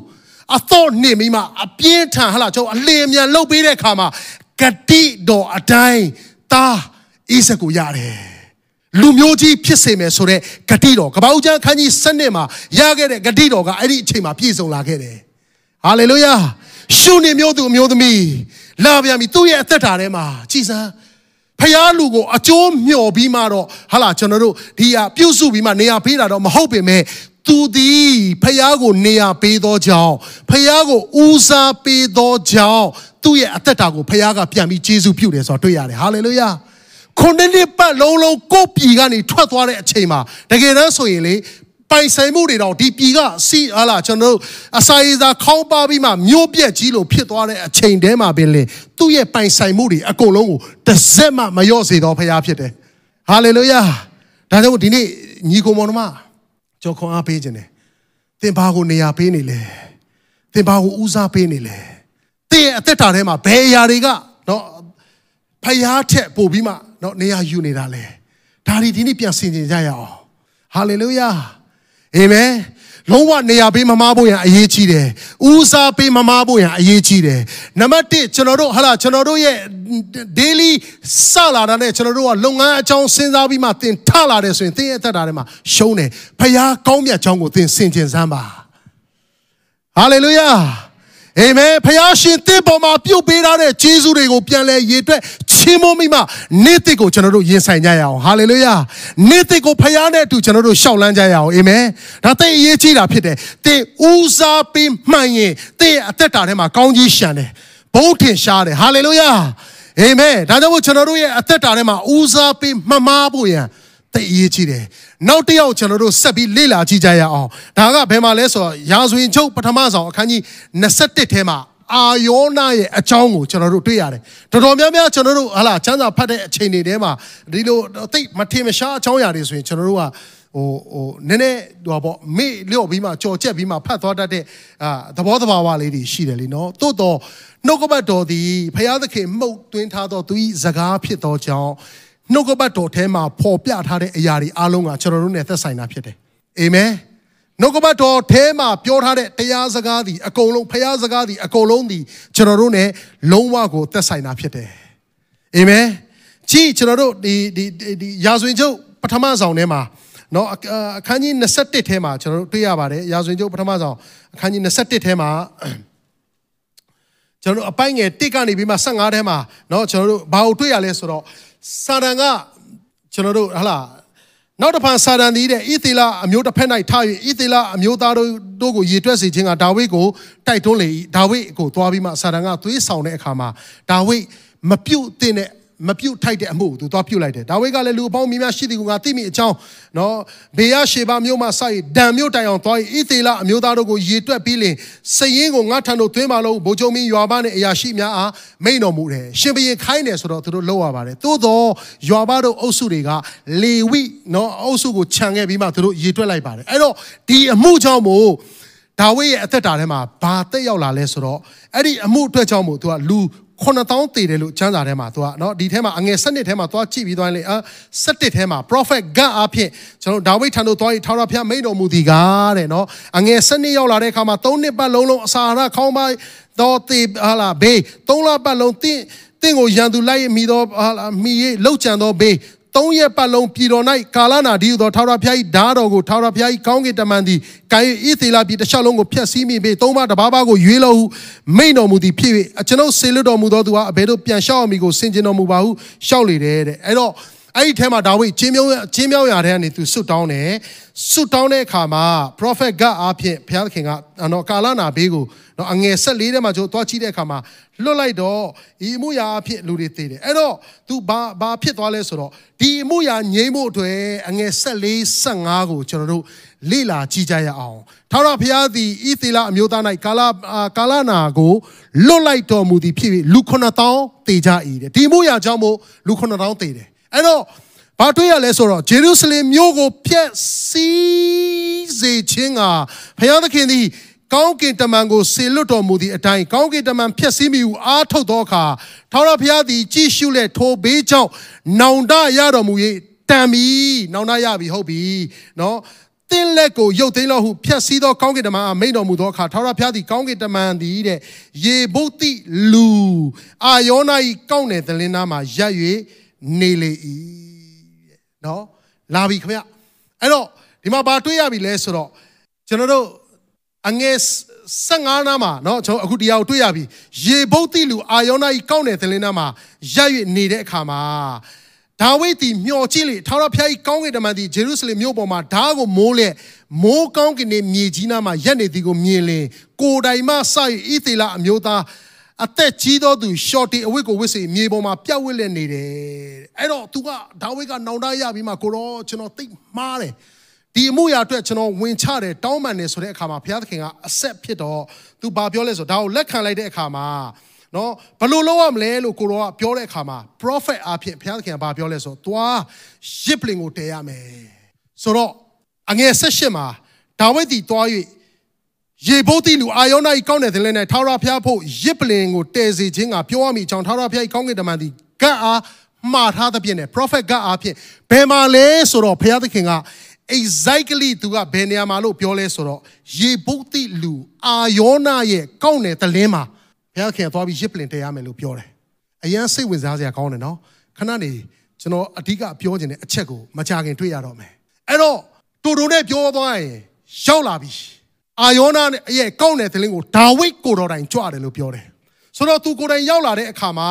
အသော့နှိမ့်ပြီးမှအပြင်းထန်ဟလာကျွန်တော်အလင်းအမြန်လှုပ်ပေးတဲ့အခါမှာဂတိတော်အတိုင်းသားဣစက်ကိုရတယ်လူမျိုးကြီးဖြစ်စေမယ်ဆိုတဲ့ဂတိတော်ကပ္ပဦးကျမ်းခန်းကြီး7နှစ်မှာရခဲ့တဲ့ဂတိတော်ကအဲ့ဒီအချိန်မှာပြည့်စုံလာခဲ့တယ်ဟာလေလုယာရှုနေမျိုးသူအမျိုးသမီးလာပြန်ပြီသူ့ရဲ့အသက်တာထဲမှာကြည်စမ်း ဖျားလူကိုအကျိုးမျှော်ပြီးမှတော့ဟာလာကျွန်တော်တို့ဒီဟာပြုစုပြီးမှနေရာပေးတာတော့မဟုတ်ပေမဲ့သူသည်ဖျားကိုနေရာပေးသောကြောင့်ဖျားကိုဦးစားပေးသောကြောင့်သူ့ရဲ့အသက်တာကိုဖျားကပြန်ပြီးကျေးဇူးပြုတယ်ဆိုတော့တွေ့ရတယ်ဟာလေလုယာခုနှစ်နှစ်ပတ်လုံးလုံးကိုယ့်ပြည်ကနေထွက်သွားတဲ့အချိန်မှာတကယ်တမ်းဆိုရင်လေ ပိုင်ဆိုင်မှုတွေတော့ဒီပြည်ကစီဟာလာကျွန်တော်တို့အစာရည်သာခေါင်းပါပြီးမှမျိုးပြက်ကြီးလို့ဖြစ်သွားတဲ့အချိန်တည်းမှာပင်လေသူ့ရဲ့ပိုင်ဆိုင်မှုတွေအကုန်လုံးကိုတစ်စက်မှမလျော့စေတော့ဖရားဖြစ်တယ်ဟာလေလုယာဒါကြောင့်ဒီနေ့ညီကိုမောင်နှမကြော်ခွန်အားပေးခြင်းတယ်သင်ဘာကိုနေရာပေးနေလဲသင်ဘာကိုဦးစားပေးနေလဲသင်ရဲ့အသက်တာထဲမှာဘယ်အရာတွေကနော်ဖရားထက်ပို့ပြီးမှနော်နေရာယူနေတာလဲဒါဒီဒီနေ့ပြန်ဆင်ခြင်ကြရအောင်ဟာလေလုယာ အာမင်လုံးဝနေရာပေးမမားဖို့ရန်အရေးကြီးတယ်။ဦးစားပေးမမားဖို့ရန်အရေးကြီးတယ်။နံပါတ်1ကျွန်တော်တို့ဟာလာကျွန်တော်တို့ရဲ့ daily စလာတာနဲ့ကျွန်တော်တို့ကလုပ်ငန်းအကြောင်းစဉ်းစားပြီးမှသင်ထလာတယ်ဆိုရင်သင်ရဲ့အသက်တာထဲမှာရှုံးတယ်။ဖခင်ကောင်းမြတ်ကြောင်းကိုသင်ဆင်ခြင်စမ်းပါ။ဟာလေလုယာ။ အာမင်ဖခင်ရှင်တင့်ပေါ်မှာပြုတ်ပေးထားတဲ့ဂျေဇုတွေကိုပြန်လဲရေတွက်ချီးမွမ်းမိမှနေ့တစ်ကိုကျွန်တော်တို့ရင်ဆိုင်ကြရအောင်ဟာလေလုယာနေ့တစ်ကိုဖခင်နဲ့အတူကျွန်တော်တို့ရှောက်လန်းကြရအောင်အာမင်ဒါသိအရေးကြီးတာဖြစ်တယ်တင်ဦးစားပေးမှန်ရင်တင်အသက်တာထဲမှာကောင်းကြီးရှံတယ်ဘုံထင်ရှားတယ်ဟာလေလုယာအာမင်ဒါကြောင့်မို့ကျွန်တော်တို့ရဲ့အသက်တာထဲမှာဦးစားပေးမှတ်မားဖို့ရန် သိအရေးကြီးတယ်နောက်တစ်ယောက်ကျွန်တော်တို့ဆက်ပြီးလေ့လာကြည့်ကြရအောင်ဒါကဘယ်မှာလဲဆိုတော့ရာဇဝင်ချုပ်ပထမဆောင်အခန်းကြီး21ထဲမှာအာယောနာရဲ့အကြောင်းကိုကျွန်တော်တို့တွေ့ရတယ်တော်တော်များများကျွန်တော်တို့ဟာလာချမ်းသာဖတ်တဲ့အချိန်တွေထဲမှာဒီလိုသိမထင်မရှားအကြောင်းအရာတွေဆိုရင်ကျွန်တော်တို့ကဟိုဟိုနည်းနည်းဟိုပေါ့မေ့လျော့ပြီးမှကြော်ကြက်ပြီးမှဖတ်သွားတတ်တဲ့အာသဘောတဘာဝလေးတွေရှိတယ်လीနော်တိုးတော့နှုတ်ကပတ်တော်သည်ဖျားသခင်မှုတ်သွင်းထားသောသူ၏စကားဖြစ်သောကြောင့် နှုတ်ကပတ်တော်ထဲမှာပေါ်ပြထားတဲ့အရာတွေအားလုံးကကျွန်တော်တို့နဲ့သက်ဆိုင်တာဖြစ်တယ်အာမင်နှုတ်ကပတ်တော်ထဲမှာပြောထားတဲ့တရားစကားသည်အကုန်လုံးဖရားစကားသည်အကုန်လုံးသည်ကျွန်တော်တို့ ਨੇ လုံးဝကိုသက်ဆိုင်တာဖြစ်တယ်အာမင်ကြည့်ကျွန်တော်တို့ဒီဒီဒီရာဇဝင်ကျုပ်ပထမဆောင်ထဲမှာเนาะအခန်းကြီး21ထဲမှာကျွန်တော်တို့တွေ့ရပါတယ်ရာဇဝင်ကျုပ်ပထမဆောင်အခန်းကြီး21ထဲမှာကျွန်တော်တို့အပိုင်းငယ်1ကနေပြီးမှ15ထဲမှာเนาะကျွန်တော်တို့ဘာကိုတွေ့ရလဲဆိုတော့ စာတန်ကကျွန်တော်တို့ဟလာနောက်တစ်ဖန်စာတန်သည်တဲ့ဣသေလအမျိုးတစ်ဖက်၌ထား၍ဣသေလအမျိုးသားတို့တို့ကိုရေတွက်စေခြင်းကဒါဝိဒ်ကိုတိုက်တွန်းလေ၏ဒါဝိဒ်ကိုသွားပြီးမှစာတန်ကသွေးဆောင်တဲ့အခါမှာဒါဝိဒ်မပြုတ်တဲ့ မပြုတ်ထိုက်တဲ့အမှုကိုသူသွားပြုတ်လိုက်တယ်ဒါဝိဒ်ကလည်းလူအပေါင်းများများရှိသည်ကိုငါသိမိအကြောင်းနော်ဘေယရှေဘမြို့မှစ၍ဒံမြို့တိုင်အောင်သွား၏ဣသေလအမျိုးသားတို့ကိုရေတွက်ပြီးလင်စရင်ကိုငါထံသို့သွင်းပါလို့ဗိုလ်ချုပ်မင်းယွာဘနဲ့အရာရှိများအားမိန်တော်မူတယ်ရှင်ဘရင်ခိုင်းတယ်ဆိုတော့သူတို့လောက်ရပါတယ်သို့တော့ယွာဘတို့အုပ်စုတွေကလေဝိနော်အုပ်စုကိုခြံခဲ့ပြီးမှသူတို့ရေတွက်လိုက်ပါတယ်အဲ့တော့ဒီအမှုကြောင့်မို့ဒါဝိဒ်ရဲ့အသက်တာထဲမှာဘာတက်ရောက်လာလဲဆိုတော့အဲ့ဒီအမှုအတွက်ကြောင့်မို့သူကလူ 9000တည်တယ်လို့ကျမ်းစာထဲမှာသူကနော်ဒီထဲမှာအငယ်7ထဲမှာသွားကြည့်ပြီးသွားရင်လေအာ7ထဲမှာ prophet ဂတ်အဖြစ်ကျွန်တော်ဒါဝိဒ်ထံသို့သွားပြီးထာဝရဘုရားမိန့်တော်မူသည်ကားတဲ့နော်အငယ်7ရောက်လာတဲ့အခါမှာ3နှစ်ပတ်လုံးလုံးအစာအာဟာရခေါင်းပါတော်တည်ဟာလာဘေး3လပတ်လုံးတင့်တင့်ကိုရန်သူလိုက်မိတော့ဟာလာမိရေလောက်ကြံတော့ဘေး သုံးရက်ပတ်လုံးပြည်တော်၌ကာလနာဒီဟုသောထာဝရဘုရား၏ဓာတ်တော်ကိုထာဝရဘုရား၏ကောင်းကင်တမန်သည်ကိုင်ဣသေလပြည်တစ်လျှောက်လုံးကိုဖျက်ဆီးမိပေသုံးပါးတစ်ပါးပါးကိုရွေးလို့ဟုမိန်တော်မူသည်ဖြစ်၍အကျွန်ုပ်ဆေလွတ်တော်မူသောသူဟာအဘယ်သို့ပြန်လျှောက်အမိကိုဆင်ကျင်တော်မူပါဟုရှောက်လေတယ်တဲ့အဲ့တော့ အဲ့ဒီထဲမှာဒါဝိဒ်ချင်းမြောင်းချင်းမြောင်းရာထဲကနေသူဆွတ်တောင်းတယ်ဆွတ်တောင်းတဲ့အခါမှာ prophet ကအားဖြင့်ဘုရားသခင်ကတော့ကာလနာဘေးကိုနော်အငယ်14ထဲမှာကျိုးသွားကြည့်တဲ့အခါမှာလွတ်လိုက်တော့ဒီအမှုရာအဖြစ်လူတွေသိတယ်အဲ့တော့ तू ဘာဘာဖြစ်သွားလဲဆိုတော့ဒီအမှုရာငြိမ်းဖို့အတွက်အငယ်14 15ကိုကျွန်တော်တို့လေ့လာကြည့်ကြရအောင်ထာဝရဘုရားသည်ဣသေလအမျိုးသား၌ကာလကာလနာကိုလွတ်လိုက်တော်မူသည်ဖြစ်ပြီးလူ9000တေကြ၏တဲ့ဒီအမှုရာကြောင့်မို့လူ9000တေတယ် အဲ့တော့ဘာတွေ့ရလဲဆိုတော့ဂျေရုဆလင်မြို့ကိုဖျက်ဆီးစေခြင်းကဘုရားသခင်သည်ကောင်းကင်တမန်ကိုဆေလွတ်တော်မူသည့်အတိုင်းကောင်းကင်တမန်ဖျက်ဆီးမိဟုအားထုတ်သောအခါထာဝရဘုရားသည်ကြည်ရှုလက်ထိုဘေးကြောင့်နောင်တရတော်မူ၍တန်ပြီနောင်တရပြီဟုတ်ပြီနော်တင်းလက်ကိုရုပ်သိမ်းလို့ဟုဖြတ်စည်းသောကောင်းကင်တမန်အမိန်တော်မူသောအခါထာဝရဘုရားသည်ကောင်းကင်တမန်သည်တဲ့ယေဘုတ်တိလူအာယောနာဤကောင်းတဲ့သလင်းသားမှာရပ်၍ နေလေ၏တဲ့နော်လာပြီခင်ဗျအဲ့တော့ဒီမှာဘာတွေ့ရပြီလဲဆိုတော့ကျွန်တော်တို့အငယ်15နားမှာเนาะကျွန်တော်အခုတရားကိုတွေ့ရပြီရေဘုတ်တိလူအာယောနာဤကောင်းတဲ့သလင်းသားမှာရပ်၍နေတဲ့အခါမှာဒါဝိဒ်သည်မျှော်ကြည့်လေထာဝရဘုရား၏ကောင်းကင်တမန်သည်ဂျေရုရှလင်မြို့ပေါ်မှာဓာတ်ကိုမိုးလေမိုးကောင်းကင်နဲ့မြေကြီးနားမှာရက်နေသည်ကိုမြင်လင်ကိုယ်တိုင်မှစ၍ဣသေလအမျိုးသား အသက်ကြီးသောသူရှော့တီအဝတ်ကိုဝတ်စေမြေပေါ်မှာပြတ်ဝတ်လက်နေတယ်အဲ့တော့ तू ကဒါဝိဒ်ကနောင်တရပြီးမှကိုတော့ကျွန်တော်သိမှားတယ်ဒီအမှုရာအတွက်ကျွန်တော်ဝင်ချတယ်တောင်းပန်တယ်ဆိုတဲ့အခါမှာဘုရားသခင်ကအဆက်ဖြစ်တော့ तू ဘာပြောလဲဆိုတော့ဒါကိုလက်ခံလိုက်တဲ့အခါမှာနော်ဘလို့လုပ်ရမလဲလို့ကိုရောကပြောတဲ့အခါမှာ prophet အဖြစ်ဘုရားသခင်ကဘာပြောလဲဆိုတော့သွားရစ်ပလင်ကိုတည်ရမယ်ဆိုတော့အငယ်၁၈မှာဒါဝိဒ်တီသွား၍ ရေဘုတ်တိလူအာယောနာဤကောင်းတဲ့သင်လဲနဲ့ထာဝရဘုရားဖို့ရစ်ပလင်ကိုတည်စေခြင်းကပြောရမည်အကြောင်းထာဝရဘုရားဤကောင်းကင်တမန်သည်ဂတ်အားမှားထားသဖြင့်နဲ့ prophet ဂတ်အားဖြင့်ဘယ်မှာလဲဆိုတော့ဘုရားသခင်က exactly သူကဘယ်နေရာမှာလို့ပြောလဲဆိုတော့ရေဘုတ်တိလူအာယောနာရဲ့ကောင်းတဲ့သလင်းမှာဘုရားခင်သွားပြီးရစ်ပလင်တရားမယ်လို့ပြောတယ်။အရန်စိတ်ဝင်စားစရာကောင်းတယ်နော်။ခဏနေကျွန်တော်အဓိကပြောချင်တဲ့အချက်ကိုမကြခင်တွေ့ရတော့မယ်။အဲ့တော့တူတူနဲ့ပြောသွားရင်ရောက်လာပြီ။ အာယောနာနဲ့ရဲ့ကောင်းတဲ့သလင်းကိုဒါဝိဒ်ကိုတော်တိုင်ကြွတယ်လို့ပြောတယ်။ဆိုတော့သူကိုယ်တိုင်ရောက်လာတဲ့အခါမှာ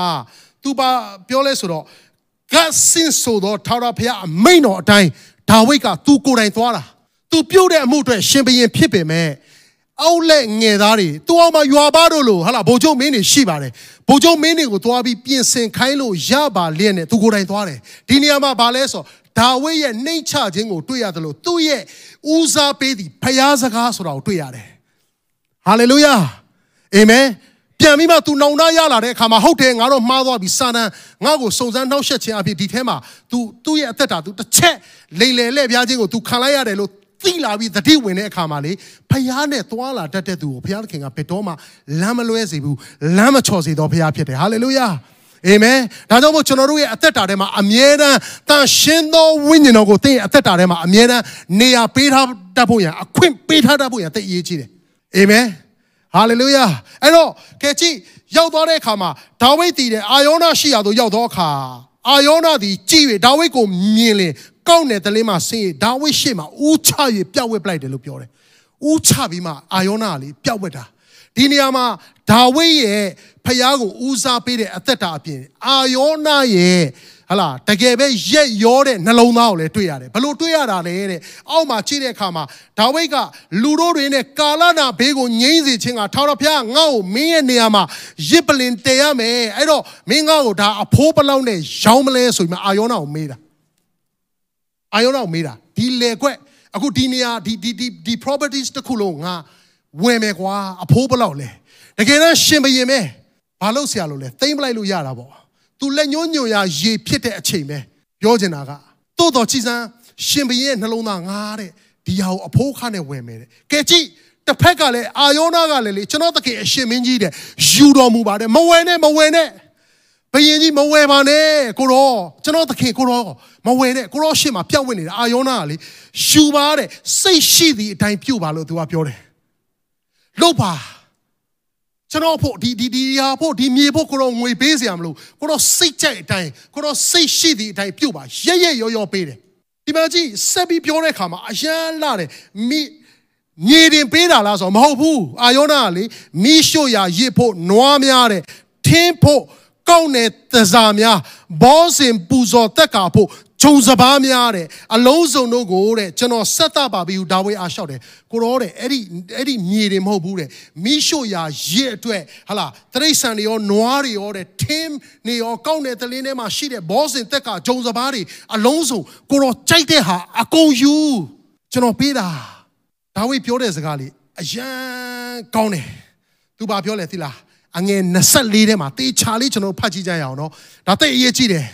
သူပါပြောလဲဆိုတော့ဂတ်စင်ဆိုတော့ထာဝရဘုရားအမိန်တော်အတိုင်းဒါဝိဒ်ကသူကိုယ်တိုင်သွားတာ။ तू ပြုတ်တဲ့အမှုအတွက်ရှင်ဘရင်ဖြစ်ပေမဲ့အောက်လက်ငယ်သားတွေသူအောင်မှာရွာပါတို့လို့ဟာလာဗိုလ်ချုပ်မင်းတွေရှိပါတယ်ဗိုလ်ချုပ်မင်းတွေကိုသွားပြီးပြင်ဆင်ခိုင်းလို့ရပါလျက်နဲ့သူကိုယ်တိုင်သွားတယ်ဒီနေရာမှာဗာလဲဆို ဒါဝိဒ်ရဲ့နှိမ့်ချခြင်းကိုတွေ့ရတယ်လို့သူ့ရဲ့ဦးစားပေးသည်ဖျားစကားဆိုတာကိုတွေ့ရတယ်ဟာလေလုယာအာမင်ပြန်ပြီးမှသူနောင်တရလာတဲ့အခါမှာဟုတ်တယ်ငါတို့မှားသွားပြီစာနန်ငါ့ကိုစုံစမ်းနှောက်ယှက်ခြင်းအဖြစ်ဒီထဲမှာ तू သူ့ရဲ့အသက်တာ तू တစ်ချက်လိန်လေလှည့်ပြားခြင်းကို तू ခံလိုက်ရတယ်လို့သိလာပြီးသတိဝင်တဲ့အခါမှာလေဖယားနဲ့သွားလာတတ်တဲ့သူကိုဘုရားသခင်ကဘယ်တော့မှလမ်းမလွဲစေဘူးလမ်းမချော်စေတော့ဘုရားဖြစ်တယ်ဟာလေလုယာ အာမင်ဒါကြောင့်မို့ကျွန်တော်တို့ရဲ့အသက်တာထဲမှာအမြဲတမ်းတန်ရှင်းသောဝိညာဉ်တော်ကိုသင်ရဲ့အသက်တာထဲမှာအမြဲတမ်းနေရာပေးထားတတ်ဖို့ရန်အခွင့်ပေးထားတတ်ဖို့ရန်သိအရေးကြီးတယ်အာမင်ဟာလေလုယာအဲ့တော့ကဲကြည့်ရောက်သွားတဲ့အခါမှာဒါဝိဒ်တည်တဲ့အာယောနာရှိရာသို့ရောက်သောအခါအာယောနာသည်ကြည်၍ဒါဝိဒ်ကိုမြင်လင်ကောက်တဲ့တလင်းမှာဆင်းရဒါဝိဒ်ရှေ့မှာဦးချ၍ပြက်ဝက်ပလိုက်တယ်လို့ပြောတယ်ဦးချပြီးမှအာယောနာကလေပြက်ဝက်တာ ဒီနေရာမှာဒါဝိဒ်ရဲ့ဖျားကိုဦးစားပေးတဲ့အသက်တာအပြင်အာယောနာရဲ့ဟလာတကယ်ပဲရက်ရောတဲ့နှလုံးသားကိုလည်းတွေ့ရတယ်ဘလို့တွေ့ရတာလဲတဲ့အောက်မှာကြည့်တဲ့အခါမှာဒါဝိဒ်ကလူတို့တွေနဲ့ကာလနာဘေးကိုငြိမ့်စေခြင်းကထာဝရဘုရားငါ့ကိုမင်းရဲ့နေရာမှာရစ်ပလင်တည်ရမယ်အဲ့တော့မင်းငါ့ကိုဒါအဖိုးပလောက်နဲ့ရောင်းမလဲဆိုပြီးမှအာယောနာကိုမေးတာအာယောနာကိုမေးတာဒီလေခွက်အခုဒီနေရာဒီဒီဒီဒီ properties တစ်ခုလုံးငါ ဝယ်မယ်ကွာအဖိုးပလောက်လဲတကယ်တော့ရှင်ဘရင်ပဲဘာလို့ဆရာလို့လဲသိမ့်ပလိုက်လို့ရတာပေါ့သူလက်ညှိုးညွှန်ရရေဖြစ်တဲ့အချိန်ပဲပြောချင်တာကတိုးတော်ကြည်စမ်းရှင်ဘရင်ရဲ့နှလုံးသားငါတဲ့ဒီဟာကိုအဖိုးခါနဲ့ဝယ်မယ်တဲ့ကဲကြည့်တစ်ဖက်ကလည်းအာယောနာကလည်းလေကျွန်တော်တကယ်အရှင်မင်းကြီးတဲ့ယူတော်မူပါတယ်မဝယ်နဲ့မဝယ်နဲ့ဘယင်ကြီးမဝယ်ပါနဲ့ကိုရောကျွန်တော်သခင်ကိုရောမဝယ်နဲ့ကိုရောရှေ့မှာပြောက်ဝင်နေတာအာယောနာကလေယူပါတဲ့စိတ်ရှိသည့်အတိုင်းပြုတ်ပါလို့သူကပြောတယ် လုတ်ပါကျွန်တော်ဖို့ဒီဒီဒီဟာဖို့ဒီမြေဖို့ကိုတော့ငွေပေးစရာမလိုကိုတော့စိတ်ကြိုက်အတိုင်းကိုတော့စိတ်ရှိသည့်အတိုင်းပြုတ်ပါရရရောရောပေးတယ်ဒီမှာကြည့်ဆက်ပြီးပြောတဲ့အခါမှာအရန်လာတယ်မိမြေတင်ပေးတာလားဆိုတော့မဟုတ်ဘူးအာယောနာကလေမိရှို့ရာရစ်ဖို့နွားများတဲ့ထင်းဖို့ကောက်တဲ့သစားများဘောစင်ပူဇော်တက်ကာဖို့ ဂျုံစပားများတဲ့အလုံးစုံတို့ကိုတဲ့ကျွန်တော်ဆက်သပါပြီဟူဒါဝိအားလျှောက်တယ်ကိုရောတဲ့အဲ့ဒီအဲ့ဒီမြေတွေမဟုတ်ဘူးတဲ့မိရှို့ရာရစ်အတွက်ဟလာတရိษံတွေရောနွားတွေရောတဲ့ထင်းနေရောကောက်တဲ့တလင်းထဲမှာရှိတဲ့ဘောစင်တက်ကဂျုံစပားတွေအလုံးစုံကိုရောကြိုက်တဲ့ဟာအကုန်ယူကျွန်တော်ပေးတာဒါဝိပြောတဲ့စကားလေးအယံကောင်းတယ်သူဘာပြောလဲသိလားအငယ်24ထဲမှာတေချာလေးကျွန်တော်ဖတ်ကြည့်ကြရအောင်နော်ဒါသိအရေးကြီးတယ်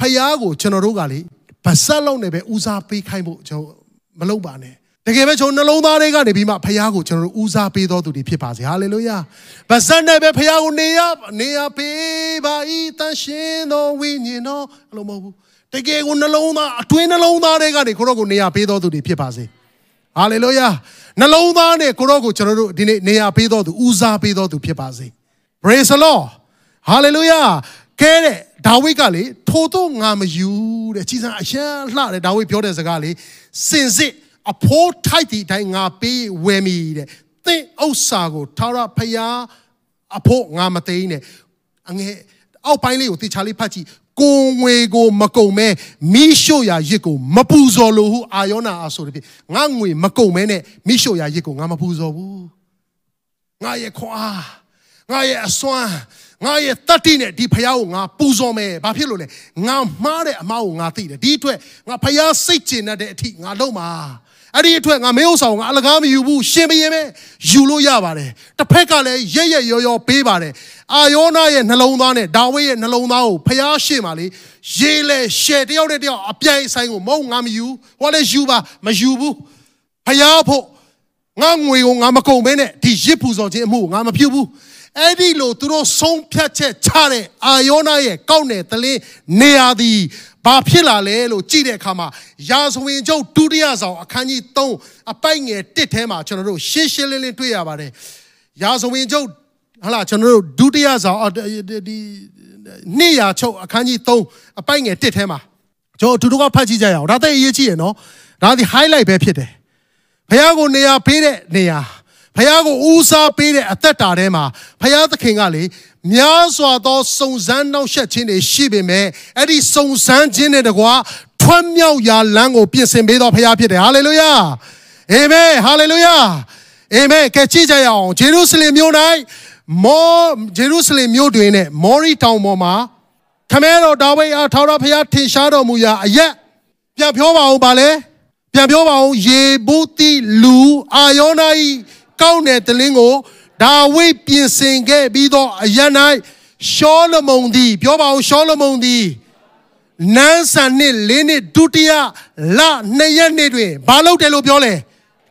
ဖယားကိုကျွန်တော်တို့ကလေဗဆက်လုံးနဲ့ပဲဦးစားပေးခိုင်းဖို့ကျွန်တော်မလုပ်ပါနဲ့တကယ်ပဲကျွန်တော်နှလုံးသားတွေကနေပြီးမှဖယားကိုကျွန်တော်တို့ဦးစားပေးတော်သူတွေဖြစ်ပါစေဟာလေလုယာဗဆက်နဲ့ပဲဖယားကိုနေရနေရပေးပါဤတန်ရှင်သောဝိညာဉ်တော်အဲ့လိုမဟုတ်ဘူးတကယ်ကိုနှလုံးသားအတွင်းနှလုံးသားတွေကနေကိုရောကိုနေရာပေးတော်သူတွေဖြစ်ပါစေဟာလေလုယာနှလုံးသားနဲ့ကိုရောကိုကျွန်တော်တို့ဒီနေ့နေရာပေးတော်သူဦးစားပေးတော်သူဖြစ်ပါစေ praise the lord hallelujah ကဲတဲ့ဒါဝိဒ်ကလေထိုတော့ငါမယူတဲ့ကြီးစံအရှမ်းလှတဲ့ဒါဝိဒ်ပြောတဲ့စကားလေစင်စစ်အဖိုးထိုက်တဲ့အတိုင်းငါပေးဝယ်မိတဲ့သင်ဥစ္စာကိုထာဝရဖျားအဖို့ငါမသိနဲ့အငယ်အောက်ပိုင်းလေးကိုတေချာလေးဖတ်ကြည့်ကိုငွေကိုမကုံမဲမိရှို့ရာရစ်ကိုမပူဇော်လို့ဟုအာယောနာအဆိုတဲ့ဖြစ်ငါငွေမကုံမဲနဲ့မိရှို့ရာရစ်ကိုငါမပူဇော်ဘူးငါရဲ့ခွာငါရဲ့အစွမ်း ငါရဲ့တတိနဲ့ဒီဖယားကိုငါပူဇော်မယ်ဘာဖြစ်လို့လဲငါမှားတဲ့အမားကိုငါသိတယ်ဒီအတွက်ငါဖယားစိတ်ကျင်တဲ့အထိငါလုံးမှာအဲ့ဒီအတွက်ငါမင်းဥဆောင်ငါအလကားမယူဘူးရှင်ဘရင်ပဲယူလို့ရပါတယ်တစ်ဖက်ကလည်းရရရောရောပေးပါတယ်အာယောနာရဲ့နှလုံးသားနဲ့ဒါဝိရဲ့နှလုံးသားကိုဖျားရှိမှလေရေးလဲရှယ်တယောက်နဲ့တယောက်အပြိုင်ဆိုင်ကိုမဟုတ်ငါမယူဟောလဲယူပါမယူဘူးဖျားဖို့ငါငွေကိုငါမကုန်ဘဲနဲ့ဒီရစ်ပူဇော်ခြင်းအမှုကိုငါမပြုဘူး အဲ့ဒီလိုသူတို့ဆုံးဖြတ်ချက်ချတဲ့အာယောနာရဲ့ကောက်နယ်တလင်းနေရာသည်ဘာဖြစ်လာလဲလို့ကြည့်တဲ့အခါမှာယာဇဝင်ကျုပ်ဒုတိယဆောင်အခန်းကြီး3အပိုက်ငယ်1ထဲမှာကျွန်တော်တို့ရှင်းရှင်းလင်းလင်းတွေ့ရပါတယ်ယာဇဝင်ကျုပ်ဟလာကျွန်တော်တို့ဒုတိယဆောင်ဒီနှစ်ရာချုပ်အခန်းကြီး3အပိုက်ငယ်1ထဲမှာကျွန်တော်အတူတူကဖတ်ကြည့်ကြရအောင်ဒါသိအရေးကြီးရနော်ဒါဒီ highlight ပဲဖြစ်တယ်ဘုရားကိုနေရာပေးတဲ့နေရာ ဖះကိုဦးစားပေးတဲ့အသက်တာထဲမှာဖះသခင်ကလေများစွာသောစုံစမ်းနှောက်ယှက်ခြင်းတွေရှိပေမဲ့အဲ့ဒီစုံစမ်းခြင်းတွေတကွာထွန်းမြောက်ရာလမ်းကိုပြင်ဆင်ပေးတော်ဖះဖြစ်တယ်ဟာလေလုယာအာမင်ဟာလေလုယာအာမင်ကဲကြည့်ကြရအောင်ဂျေရုဆလင်မြို့၌မောဂျေရုဆလင်မြို့တွင်နဲ့မောရီတောင်ပေါ်မှာခမဲတော်ဒါဝိဒ်အားထာဝရဘုရားထင်ရှားတော်မူရာအရက်ပြန်ပြောပါဦးပါလေပြန်ပြောပါဦးယေဘုတိလူအာယောနာဤ ကောင်းတဲ့တလင်းကိုဒါဝိဒ်ပြင်ဆင်ခဲ့ပြီးတော့အရ၌ရှောလမုန်သည်ပြောပါဦးရှောလမုန်သည်နန်းဆန်နှစ်လေးနှစ်ဒုတိယလနှစ်ရက်နေ့တွင်ဘာလုပ်တယ်လို့ပြောလဲ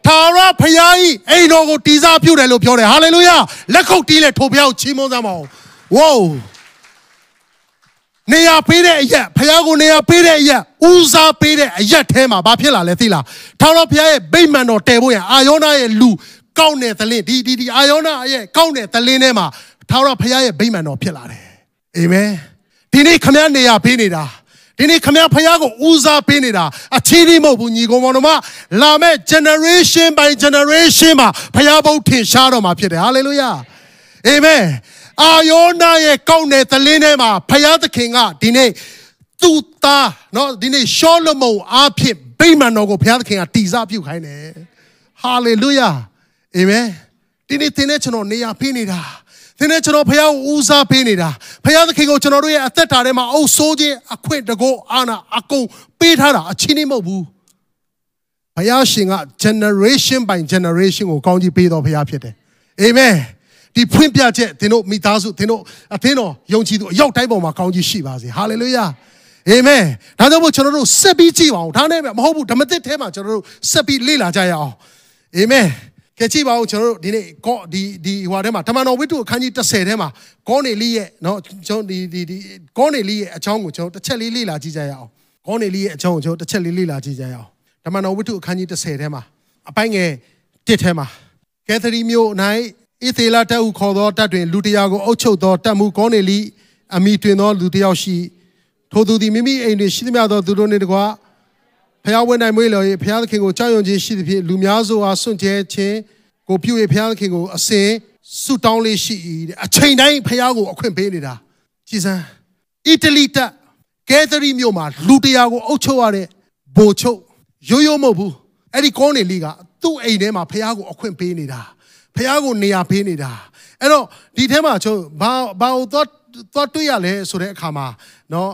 သာရဖယားကြီးအိမ်တော်ကိုတီစားပြုတယ်လို့ပြောတယ်ဟာလေလုယာလက်ခုပ်တီးလက်ထိုဖျောက်ချီးမွမ်းစမ်းပါဦးဝိုးနေရာပေးတဲ့အရက်ဖယားကိုနေရာပေးတဲ့အရက်ဦးစားပေးတဲ့အရက်ထဲမှာဘာဖြစ်လာလဲသိလားထာဝရဘုရားရဲ့ဗိမာန်တော်တည်ဖို့ရအာယောနာရဲ့လူ ကောက်တဲ့သလင်းဒီဒီဒီအာယောနာရဲ့ကောက်တဲ့သလင်းထဲမှာထာဝရဘုရားရဲ့ဗိမာန်တော်ဖြစ်လာတယ်အာမင်ဒီနေ့ခမရနေရပေးနေတာဒီနေ့ခမရဖခင်ကိုဦးစားပေးနေတာအချီးနှီးမဟုတ်ဘူးညီကောင်မောင်တို့မလာမဲ့ generation by generation မှာဖခင်ဘုတ်ထင်ရှားတော်မှာဖြစ်တယ် hallelujah amen အာယောနာရဲ့ကောက်တဲ့သလင်းထဲမှာဖခင်သခင်ကဒီနေ့သူ့သားเนาะဒီနေ့ရှောလမုန်အားဖြင့်ဗိမာန်တော်ကိုဖခင်သခင်ကတည်စားပြုခိုင်းတယ် hallelujah အာမင်ဒီနေ့သင်နဲ့ကျွန်တော်နေရာပေးနေတာသင်နဲ့ကျွန်တော်ဖခင်ကိုဦးစားပေးနေတာဖခင်သခင်ကိုကျွန်တော်တို့ရဲ့အသက်တာထဲမှာအုပ်ဆိုးခြင်းအခွင့်တကောအာနာအကုန်ပေးထားတာအချင်းနေမဟုတ်ဘူးဖခင်ရှင်က generation by generation ကိုကောင်းကြီးပေးတော်ဖခင်ဖြစ်တယ်အာမင်ဒီဖွင့်ပြချက်သင်တို့မိသားစုသင်တို့အသင်းတော်ယုံကြည်သူအရောက်တိုင်းပေါ်မှာကောင်းကြီးရှိပါစေဟာလေလုယာအာမင်ဒါကြောင့်မို့ကျွန်တော်တို့ဆက်ပြီးကြည့်ပါအောင်ဒါနဲ့မဟုတ်ဘူးဓမ္မသစ်ထဲမှာကျွန်တော်တို့ဆက်ပြီးလေ့လာကြရအောင်အာမင် ကဲကြည့်ပါဦးကျွန်တော်တို့ဒီနေ့ကောဒီဒီဟိုထဲမှာဓမ္မတော်ဝိတ္တုအခန်းကြီး30ထဲမှာကောနေလိရဲ့เนาะကျွန်တော်ဒီဒီဒီကောနေလိရဲ့အကြောင်းကိုကျွန်တော်တစ်ချက်လေးလေ့လာကြည့်ကြရအောင်ကောနေလိရဲ့အကြောင်းကိုကျွန်တော်တစ်ချက်လေးလေ့လာကြည့်ကြရအောင်ဓမ္မတော်ဝိတ္တုအခန်းကြီး30ထဲမှာအပိုင်းငယ်1ထဲမှာကဲသရီမျိုး၌ဣသေလတက်ဟုခေါ်သောတပ်တွင်လူတရာကိုအုပ်ချုပ်သောတပ်မှုကောနေလိအမိတွင်သောလူတယောက်ရှိထိုသူသည်မိမိအိမ်တွင်ရှိသမျှသောသူတို့နှင့်တကွာ ဖျားဝင်နိုင်မွေးလျော်၍ဖျားသခင်ကိုကြောက်ရွံ့ခြင်းရှိသဖြင့်လူများစွာဆွန့်ကျဲခြင်းကိုပြု၍ဖျားသခင်ကိုအစင်ဆုတောင်းလေးရှိ၏တဲ့အချိန်တိုင်းဖျားကိုအခွင့်ပေးနေတာကြည်စမ်းအီတလီတကဲသရီမြို့မှာလူတရာကိုအုပ်ချုပ်ရတဲ့ဘိုလ်ချုပ်ရိုးရိုးမဟုတ်ဘူးအဲ့ဒီကောနေလီကသူ့အိမ်ထဲမှာဖျားကိုအခွင့်ပေးနေတာဖျားကိုနေရာပေးနေတာအဲ့တော့ဒီထဲမှာကျွန်ဘာဘာတော့ သွားတွေ့ရလဲဆိုတဲ့အခါမှာเนาะ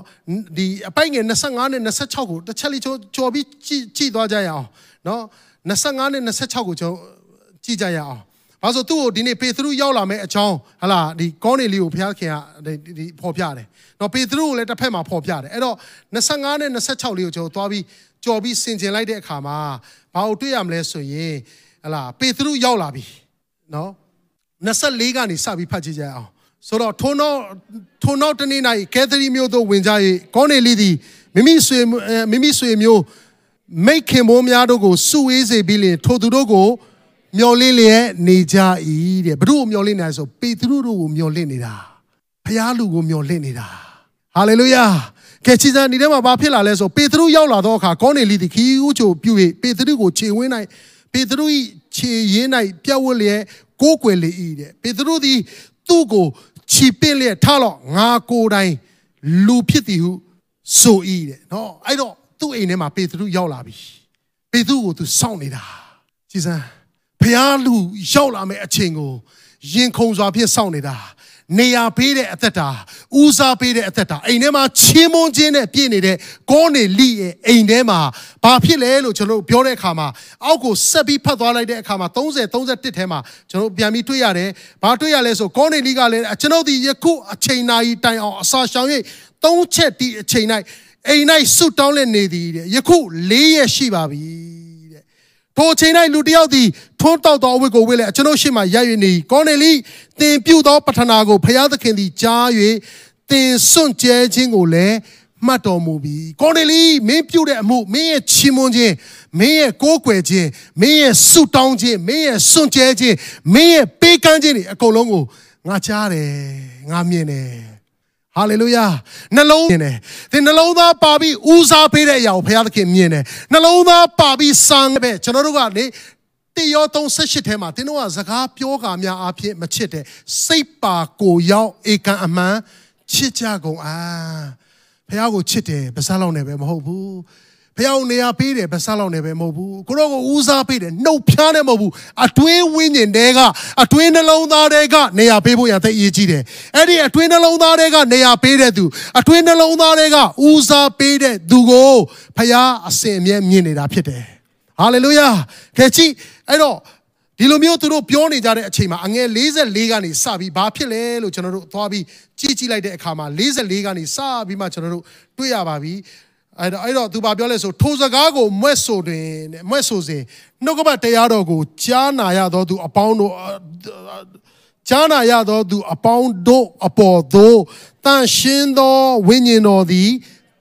ဒီအပိုက်ငယ်25နဲ့26ကိုတစ်ချက်လေးကြော်ပြီးကြည့်ကြည့်သွားကြရအောင်เนาะ25နဲ့26ကိုကျွန်တော်ကြည့်ကြရအောင်။ဘာလို့သူ့ကိုဒီနေ့ပေသရုရောက်လာမဲ့အကြောင်းဟလာဒီကောနေလီကိုဘုရားခင်ကဒီဖော်ပြတယ်။နော်ပေသရုကိုလည်းတစ်ဖက်မှာဖော်ပြတယ်။အဲ့တော့25နဲ့26လေးကိုကျွန်တော်သွားပြီးကြော်ပြီးဆင်ကျင်လိုက်တဲ့အခါမှာဘာလို့တွေ့ရမလဲဆိုရင်ဟလာပေသရုရောက်လာပြီ။နော်24ကနေစပြီးဖတ်ကြည့်ကြရအောင် ဆိုတော့ထိုနောက်ထိုနောက်တနေ့၌ကဲသရီမျိုးတို့ဝင်ကြ၍ကောနေလီသည်မိမိဆွေမိမိဆွေမျိုးမိတ်ခင်မိုးများတို့ကိုစုဝေးစေပြီးလင်ထိုသူတို့ကိုမျော်လင့်လျက်နေကြ၏တဲ့ဘုရုကိုမျော်လင့်နေဆိုပေတရုတို့ကိုမျော်လင့်နေတာဖျားလူကိုမျော်လင့်နေတာဟာလေလုယာကဲချီစံဒီထဲမှာဘာဖြစ်လာလဲဆိုပေတရုရောက်လာတော့အခါကောနေလီသည်ခီးဦးချိုပြု၍ပေတရုကိုခြေဝင်း၌ပေတရု၏ခြေရင်း၌ပြတ်ဝတ်လျက်ကိုးကွယ်လေ၏တဲ့ပေတရုသည်သူ့ကို ခြိပင့်လျက်ထားတော့ငါကိုယ်တိုင်လူဖြစ်သည်ဟုဆို၏တဲ့နော်အဲ့တော့သူ့အိမ်ထဲမှာပေတရုရောက်လာပြီပေတရုကိုသူစောင့်နေတာကြည်စမ်းဖျားလူရောက်လာမယ့်အချိန်ကိုရင်ခုန်စွာဖြင့်စောင့်နေတာ နေရာပေးတဲ့အသက်တာဦးစားပေးတဲ့အသက်တာအိမ်ထဲမှာချင်းမွန်းခြင်းနဲ့ပြည့်နေတဲ့ကောနေလိရဲ့အိမ်ထဲမှာဘာဖြစ်လဲလို့ကျွန်တော်ပြောတဲ့အခါမှာအောက်ကိုဆက်ပြီးဖတ်သွားလိုက်တဲ့အခါမှာ30 31ထဲမှာကျွန်တော်ပြန်ပြီးတွေ့ရတယ်။ဘာတွေ့ရလဲဆိုကောနေလိကလည်းကျွန်တော်ဒီယခုအချိန်နာရီတိုင်အောင်အစာရှောင်၍သုံးချက်ဒီအချိန်၌အိမ်၌ဆုတောင်းလက်နေသည်တဲ့ယခု၄ရက်ရှိပါပြီတဲ့ ထိုအချိန်၌လူတစ်ယောက်သည်ထွန်းတောက်သောအဝတ်ကိုဝတ်လေကျွန်ုပ်ရှေ့မှာရပ်၍နေကောနေလိသင်ပြုသောပထနာကိုဖျားသခင်သည်ကြား၍သင်စွန့်ကြဲခြင်းကိုလည်းမှတ်တော်မူပြီကောနေလီမင်းပြုတဲ့အမှုမင်းရဲ့ချီးမွမ်းခြင်းမင်းရဲ့ကိုးကွယ်ခြင်းမင်းရဲ့ဆုတောင်းခြင်းမင်းရဲ့စွန့်ကြဲခြင်းမင်းရဲ့ပေးကမ်းခြင်းတွေအကုန်လုံးကိုငါကြားတယ်ငါမြင်တယ် ဟာလေလုယာနှလုံးမြင်တယ်သင်နှလုံးသားပါပြီးဦးစားပေးတဲ့အရာကိုဘုရားသခင်မြင်တယ်နှလုံးသားပါပြီးစံပဲကျွန်တော်တို့ကလေတေယော38ထဲမှာသင်တို့ကစကားပြောကာများအဖြစ်မချစ်တဲ့စိတ်ပါကိုရောက်ဧကန်အမှန်ချစ်ကြကုန်အာဖះကိုချစ်တယ်ပါးစားလောက်နေပဲမဟုတ်ဘူး ဖះကိုနေရာပေးတယ်ပါးစားလောက်နေပဲမဟုတ်ဘူးကိုတော့ကိုဦးစားပေးတယ်နှုတ်ဖျားနေမဟုတ်ဘူးအတွင်းဝင်းကျင်တဲကအတွင်းနှလုံးသားတဲကနေရာပေးဖို့ရတဲ့အရေးကြီးတယ်အဲ့ဒီအတွင်းနှလုံးသားတဲကနေရာပေးတဲ့သူအတွင်းနှလုံးသားတဲကဦးစားပေးတဲ့သူကိုဖះအစင်အမြဲမြင်နေတာဖြစ်တယ်ဟာလေလုယာခဲကြည့်အဲ့တော့ဒီလိုမျိုးသူတို့ပြောနေကြတဲ့အချိန်မှာအငယ်44ကနေစပြီးဘာဖြစ်လဲလို့ကျွန်တော်တို့သွားပြီးကြည့်ကြည့်လိုက်တဲ့အခါမှာ44ကနေစပြီးမှကျွန်တော်တို့တွေ့ရပါပြီ အဲ့တော့အဲ့တော့သူဘာပြောလဲဆိုထိုစကားကိုမွဲ့ဆိုတွင်တဲ့မွဲ့ဆိုစဉ်နှုတ်ကပတ်တရားတော်ကိုကြားနာရသောသူအပေါင်းတို့ကြားနာရသောသူအပေါင်းတို့အပေါ်သို့တန်ရှင်းသောဝိညာဉ်တော်သည်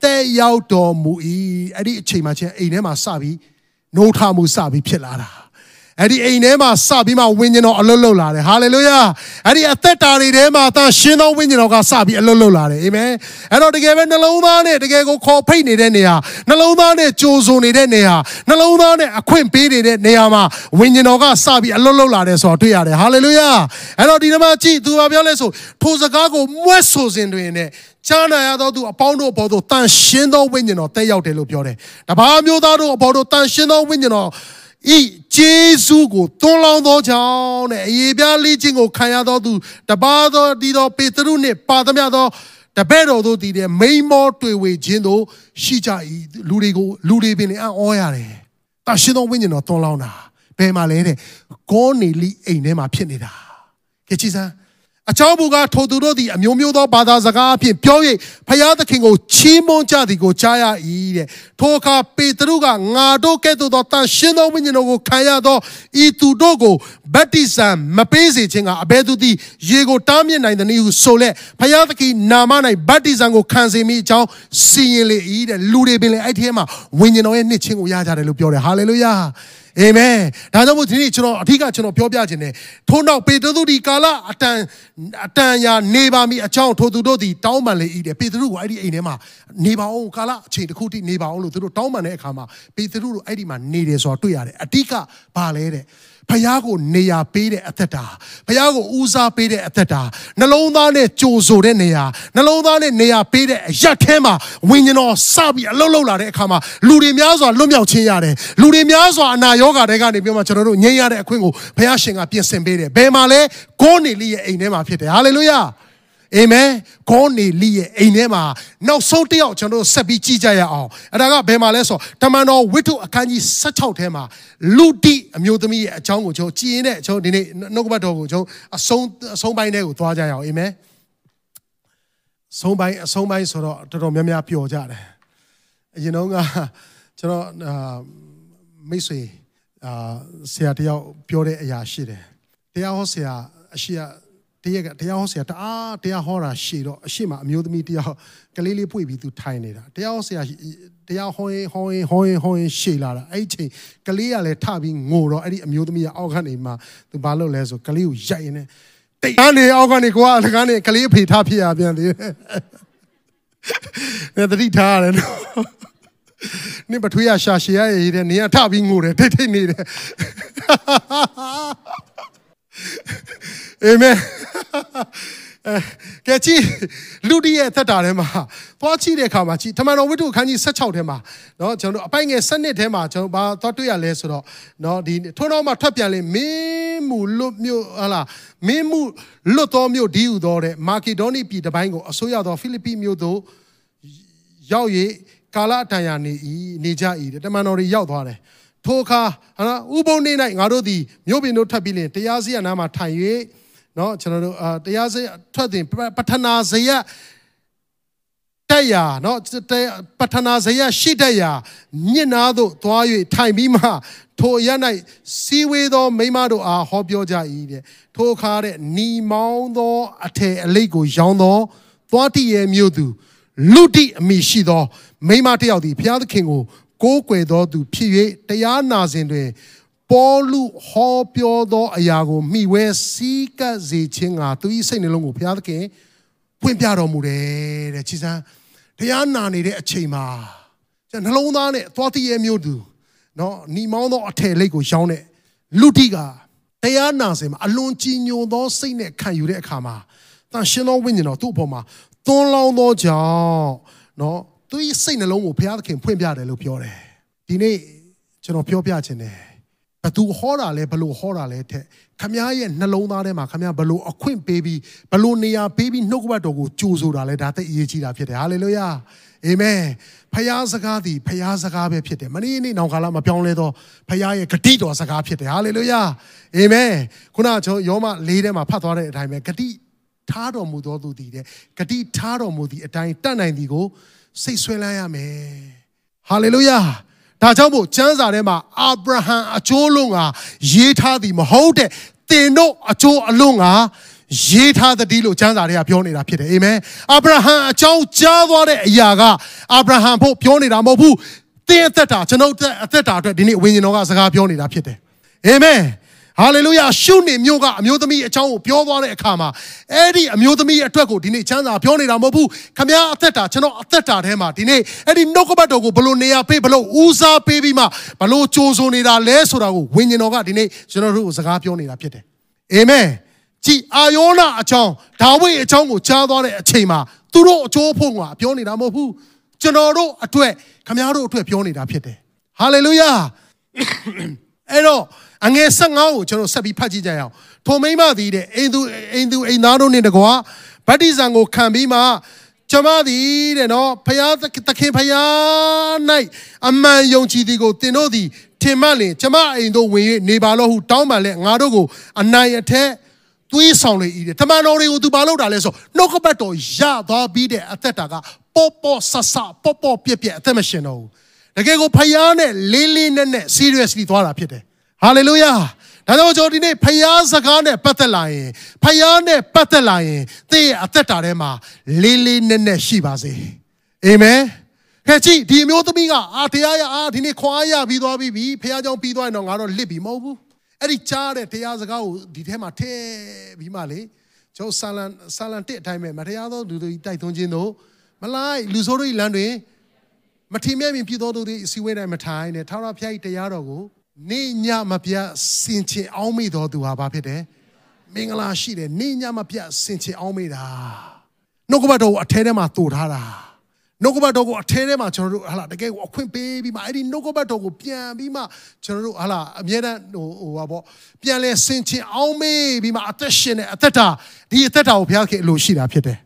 တဲ့ရောက်တော်မူ၏အဲ့ဒီအချိန်မှာချင်းအိမ်ထဲမှာစပြီးနှိုးထမှုစပြီးဖြစ်လာတာ အဲ့ဒီအိမ်ထဲမှာစပြီးမှဝိညာဉ်တော်အလွတ်လွတ်လာတယ်ဟာလေလုယာအဲ့ဒီအသက်တာတွေထဲမှာသာရှင်သောဝိညာဉ်တော်ကစပြီးအလွတ်လွတ်လာတယ်အာမင်အဲ့တော့တကယ်ပဲနှလုံးသားနဲ့တကယ်ကိုခေါ်ဖိတ်နေတဲ့နေရာနှလုံးသားနဲ့ကြိုးစုံနေတဲ့နေရာနှလုံးသားနဲ့အခွင့်ပေးနေတဲ့နေရာမှာဝိညာဉ်တော်ကစပြီးအလွတ်လွတ်လာတယ်ဆိုတော့တွေ့ရတယ်ဟာလေလုယာအဲ့တော့ဒီမှာကြည့်သူကပြောလဲဆိုထိုစကားကိုမွဲ့ဆိုစဉ်တွင်နဲ့ချာနာရသောသူအပေါင်းတို့အပေါ်သို့တန်ရှင်းသောဝိညာဉ်တော်တက်ရောက်တယ်လို့ပြောတယ်။တပါးမျိုးသားတို့အပေါ်သို့တန်ရှင်းသောဝိညာဉ်တော် ဤဂျေစုကိုသွန်းလောင်းသောကြောင့်တဲ့အေပြားလေးခြင်းကိုခံရသောသူတပါးသောဒီသောပေတရုနှင့်ပါသမျှသောတပည့်တော်တို့တည်တဲ့မိန်မောတွေ့ဝေခြင်းတို့ရှိကြ၏လူတွေကိုလူတွေပင်လည်းအောရတယ်။တရှင်သောဝိညာဉ်တော်သွန်းလောင်းတာဘယ်မှာလဲတဲ့ကောနေလိအိမ်ထဲမှာဖြစ်နေတာ။ကြည်ချစမ်း အချောဘူးကထိုသူတို့သည်အမျိုးမျိုးသောဘာသာစကားအဖြစ်ပြော၍ဖျားသခင်ကိုချီးမွမ်းကြသည်ကိုကြားရ၏တဲ့ထိုအခါပေတရုကငါတို့ကဲ့သို့သောတန်ရှင်းသောဝိညာဉ်တော်ကိုခံရသောဤသူတို့ကိုဗတ္တိဇံမပေးစေခြင်းကအဘယ်သူသည်ရေကိုတားမြစ်နိုင်သည်ဟုဆိုလက်ဖျားသခင်နာမ၌ဗတ္တိဇံကိုခံစေမိအကြောင်းစီရင်လေ၏တဲ့လူတွေပင်လည်းအဲ့ဒီထဲမှာဝိညာဉ်တော်ရဲ့နှစ်ချင်းကိုရကြတယ်လို့ပြောတယ်ဟာလေလုယာ အာမင်ဒါကြောင့်မို့ဒီနေ့ကျွန်တော်အထူးကကျွန်တော်ပြောပြခြင်းနဲ့ထို့နောက်ပေတရုဒီကာလအတန်အတန်ရာနေပါမီအကြောင်းထိုသူတို့ဒီတောင်းပန်လေ၏တဲ့ပေတရုကိုအဲ့ဒီအိမ်ထဲမှာနေပါအောင်ကာလအချိန်တစ်ခုထိနေပါအောင်လို့သူတို့တောင်းပန်တဲ့အခါမှာပေတရုတို့အဲ့ဒီမှာနေတယ်ဆိုတာတွေ့ရတယ်အတိကဘာလဲတဲ့ ဖះကိုနေရာပေးတဲ့အသက်တာဖះကိုဦးစားပေးတဲ့အသက်တာနှလုံးသားနဲ့ကြိုဆိုတဲ့နေရာနှလုံးသားနဲ့နေရာပေးတဲ့အရက်ထဲမှာဝိညာဉ်တော်စပြီးအလုံးလုံးလာတဲ့အခါမှာလူတွေများစွာလွတ်မြောက်ခြင်းရတယ်လူတွေများစွာအနာရောဂါတွေကနေပြောမှကျွန်တော်တို့ငြိမ်းရတဲ့အခွင့်ကိုဖះရှင်ကပြင်ဆင်ပေးတယ်ဘယ်မှာလဲဂေါနေလိရဲ့အိမ်ထဲမှာဖြစ်တယ်ဟာလေလုယာ အာမင်ခေါနေလိရဲ့အိမ်ထဲမှာနောက်ဆုံးတစ်ယောက်ကျွန်တော်တို့ဆက်ပြီးကြည့်ကြရအောင်အဲ့ဒါကဘယ်မှာလဲဆိုတမန်တော်ဝိတ္ထုအခန်းကြီး16ထဲမှာလူတိအမျိုးသမီးရဲ့အကြောင်းကိုကျွန်တော်ကြည်ရင်တဲ့ကျွန်တော်ဒီနေ့နှုတ်ကပတ်တော်ကိုကျွန်တော်အဆုံးအဆုံးပိုင်းထဲကိုသွားကြရအောင်အာမင်ဆုံးပိုင်းအဆုံးပိုင်းဆိုတော့တော်တော်များများပျော်ကြတယ်အရင်တော့ကကျွန်တော်မိတ်ဆွေအာဆရာတယောက်ပြောတဲ့အရာရှိတယ်တရားဟောဆရာအရှိ တရက်ကတရားဟောဆရာတအားတရားဟောတာရှေ့တော့အရှိမအမျိုးသမီးတရားကလေးလေးပွေပြီးသူထိုင်နေတာတရားဟောဆရာတရားဟောရင်ဟောရင်ဟောရင်ဟောရင်ရှေ့လာတာအဲ့ချိန်ကလေးကလည်းထပြီးငိုတော့အဲ့ဒီအမျိုးသမီးကအောက်ကနေမှသူဘာလုပ်လဲဆိုကလေးကိုရိုက်နေတိတ်ကနေအောက်ကနေကိုကတကားနေကလေးအဖေထားဖြစ်ရပြန်သေးတယ်တတိထားရတယ်နော်နင်ပထွေးရရှာရှည်ရရည်တဲ့နင်ကထပြီးငိုတယ်ထိတ်ထိတ်နေတယ် အာမင်ကဲကြည့်လူတီရဲ့သက်တာထဲမှာသွားကြည့်တဲ့အခါမှာကြည့်ဓမ္မတော်ဝိတ္ထုအခန်းကြီး16ထဲမှာเนาะကျွန်တော်တို့အပိုင်ငယ်7ထဲမှာကျွန်တော်ဘာသွားတွေ့ရလဲဆိုတော့เนาะဒီထွန်းတော်မှာထွက်ပြန်လေမင်းမူလွတ်မြို့ဟလာမင်းမူလွတ်တော်မြို့ဒီဟုသောတဲ့မာကေဒေါနိပြည်တပိုင်းကိုအစိုးရသောဖိလိပ္ပိမြို့သို့ရောက်၍ကာလအတန်ရာနေဤနေကြဤတဲ့တမန်တော်တွေရောက်သွားတယ်ထိုအခါဟာဥပုံနေ၌ငါတို့သည်မြို့ပြင်တို့ထပ်ပြီးလင်တရားစီရင်နားမှာထိုင်၍ เนาะကျွန်တော်တို့အာတရားစီထွက်တင်ပထနာဇယတက်ရာเนาะပထနာဇယရှိတက်ရာညစ်နာတို့သွား၍ထိုင်ပြီးမှထိုရ၌စီဝေသောမိမတို့အားဟောပြောကြ၏တဲ့ထိုအခါတဲ့နီမောင်းသောအထည်အလိတ်ကိုရောင်းသောသွားတိရဲ့မြို့သူလူတိအမိရှိသောမိမတယောက်သည်ဘုရားသခင်ကိုကိုးကွယ်သောသူဖြစ်၍တရားနာစဉ်တွင် ပေါလုဟောပြောသောအရာကိုမိဝဲစီးကပ်စေခြင်းကသူ၏စိတ်နှလုံးကိုဘုရားသခင်ပွင့်ပြတော်မူတယ်တဲ့ချစ်စမ်းတရားနာနေတဲ့အချိန်မှာကျနှလုံးသားနဲ့သွားတည်ရဲ့မျိုးသူနော်ညီမောင်းသောအထည်လိတ်ကိုရောင်းတဲ့လူတိကတရားနာစဉ်မှာအလွန်ကြီးညိုသောစိတ်နဲ့ခံယူတဲ့အခါမှာတန်ရှင်သောဝိညာဉ်တော်သူ့အပေါ်မှာသွန်းလောင်းသောကြောင့်နော်သူ၏စိတ်နှလုံးကိုဘုရားသခင်ဖွင့်ပြတယ်လို့ပြောတယ်ဒီနေ့ကျွန်တော်ပြောပြခြင်းတယ် ဘသူဟောတာလဲဘလို့ဟောတာလဲတဲ့ခမည်းရဲ့နှလုံးသားထဲမှာခမည်းဘလို့အခွင့်ပေးပြီးဘလို့နေရာပေးပြီးနှုတ်ကပတ်တော်ကိုကြိုဆိုတာလဲဒါသိအရေးကြီးတာဖြစ်တယ်ဟာလေလုယာအာမင်ဖခင်စကားသည်ဖခင်စကားပဲဖြစ်တယ်မနေ့နေ့နောက်ကာလမပြောင်းလဲတော့ဖခင်ရဲ့ဂတိတော်စကားဖြစ်တယ်ဟာလေလုယာအာမင်ခုနကျွန်တော်ယောမ၄ထဲမှာဖတ်သွားတဲ့အတိုင်းပဲဂတိထားတော်မူသောသူသည်တဲ့ဂတိထားတော်မူသည့်အတိုင်းတတ်နိုင်သည်ကိုစိတ်ဆွဲလန်းရမယ်ဟာလေလုယာ ဒါကြောင့်မို့ကျမ်းစာထဲမှာအာဗြဟံအကျိုးလုံးကရေးထားသည်မဟုတ်တဲ့တင်တို့အကျိုးအလုံးကရေးထားသတည်းလို့ကျမ်းစာတွေကပြောနေတာဖြစ်တယ်အာမင်အာဗြဟံအကြောင်းကြားသွားတဲ့အရာကအာဗြဟံဖို့ပြောနေတာမဟုတ်ဘူးတင်းအသက်တာကျွန်ုပ်အသက်တာအတွက်ဒီနေ့ဝိညာဉ်တော်ကစကားပြောနေတာဖြစ်တယ်အာမင် ဟာလေလုယာရှုနေမျိုးကအမျိုးသမီးအကြောင်းကိုပြောသွားတဲ့အခါမှာအဲ့ဒီအမျိုးသမီးအတွက်ကိုဒီနေ့ချမ်းသာပြောနေတာမဟုတ်ဘူးခမည်းအသက်တာကျွန်တော်အသက်တာထဲမှာဒီနေ့အဲ့ဒီနှုတ်ကပတ်တော်ကိုဘလို့နေရာပေးဘလို့ဦးစားပေးပြီးမှဘလို့ကြိုးဆိုနေတာလဲဆိုတာကိုဝိညာဉ်တော်ကဒီနေ့ကျွန်တော်တို့ကိုစကားပြောနေတာဖြစ်တယ်အာမင်ကြည်အာယောနာအကြောင်းဒါဝိအကြောင်းကိုကြားသွားတဲ့အချိန်မှာသူတို့အကျိုးဖို့ကပြောနေတာမဟုတ်ဘူးကျွန်တော်တို့အတွက်ခမည်းတော်အတွက်ပြောနေတာဖြစ်တယ်ဟာလေလုယာအဲ့တော့ အငယ်15ကိုကျွန်တော်ဆက်ပြီးဖတ်ကြည့်ကြရအောင်ထိုမိမသည်တဲ့အိမ်သူအိမ်သူအိမ်သားတို့နှင့်တကွာဗတ္တိဇံကိုခံပြီးမှကျမသည်တဲ့နော်ဖယားသခင်ဖယား၌အမှန်ယုံကြည်သည်ကိုသင်တို့သည်ထင်မှတ်လင်ကျမအိမ်တို့ဝင်၍နေပါလို့ဟုတောင်းပန်လဲငါတို့ကိုအနိုင်အထက်သွေးဆောင်လေဤတဲ့တမန်တော်တွေကိုသူဘာလုပ်တာလဲဆိုနှုတ်ကပတ်တော်ရသွားပြီးတဲ့အသက်တာကပေါ့ပေါ့ဆဆပေါ့ပေါ့ပြက်ပြက်အသက်မရှင်တော့ဘူးတကယ်ကိုဖယားနဲ့လေးလေးနက်နက် seriously သွားတာဖြစ်တယ် ဟာလေလုယာဒါကြောင့်ကျွန်တော်ဒီနေ့ဖယားစကားနဲ့ပတ်သက်လာရင်ဖယားနဲ့ပတ်သက်လာရင်သင်ရဲ့အသက်တာထဲမှာလေးလေးနက်နက်ရှိပါစေအာမင်ဟဲ့ကြည့်ဒီမျိုးသမီးကအာတရားရအာဒီနေ့ခွာရပြီးသွားပြီဖယားကြောင့်ပြီးသွားရင်တော့ငါတော့လစ်ပြီမဟုတ်ဘူးအဲ့ဒီကြားတဲ့တရားစကားကိုဒီထဲမှာထည့်ပြီးမှလေကျွန်တော်ဆာလန်ဆာလန်တစ်အတိုင်းပဲမတရားသောလူတို့တိုက်သွင်းခြင်းတို့မလိုက်လူဆိုးတို့လမ်းတွင်မထင်မြဲမြင်ပြသောတို့သည်အစည်းအဝေးတိုင်းမထိုင်နဲ့ထာဝရဘုရား၏တရားတော်ကို နေညမပြစင်ချင်အောင်မိတော်သူဟာဘာဖြစ်တယ်မင်္ဂလာရှိတယ်နေညမပြစင်ချင်အောင်မိတာနှုတ်ကပတ်တော်ကိုအထဲထဲမှာတူထားတာနှုတ်ကပတ်တော်ကိုအထဲထဲမှာကျွန်တော်တို့ဟာလာတကယ်ကိုအခွင့်ပေးပြီးမှအဲ့ဒီနှုတ်ကပတ်တော်ကိုပြန်ပြီးမှကျွန်တော်တို့ဟာလာအမြဲတမ်းဟိုဟိုပါပေါ့ပြန်လဲဆင်ချင်အောင်မေးပြီးမှအသက်ရှင်တဲ့အသက်တာဒီအသက်တာကိုဘုရားခင်အလိုရှိတာဖြစ်တယ်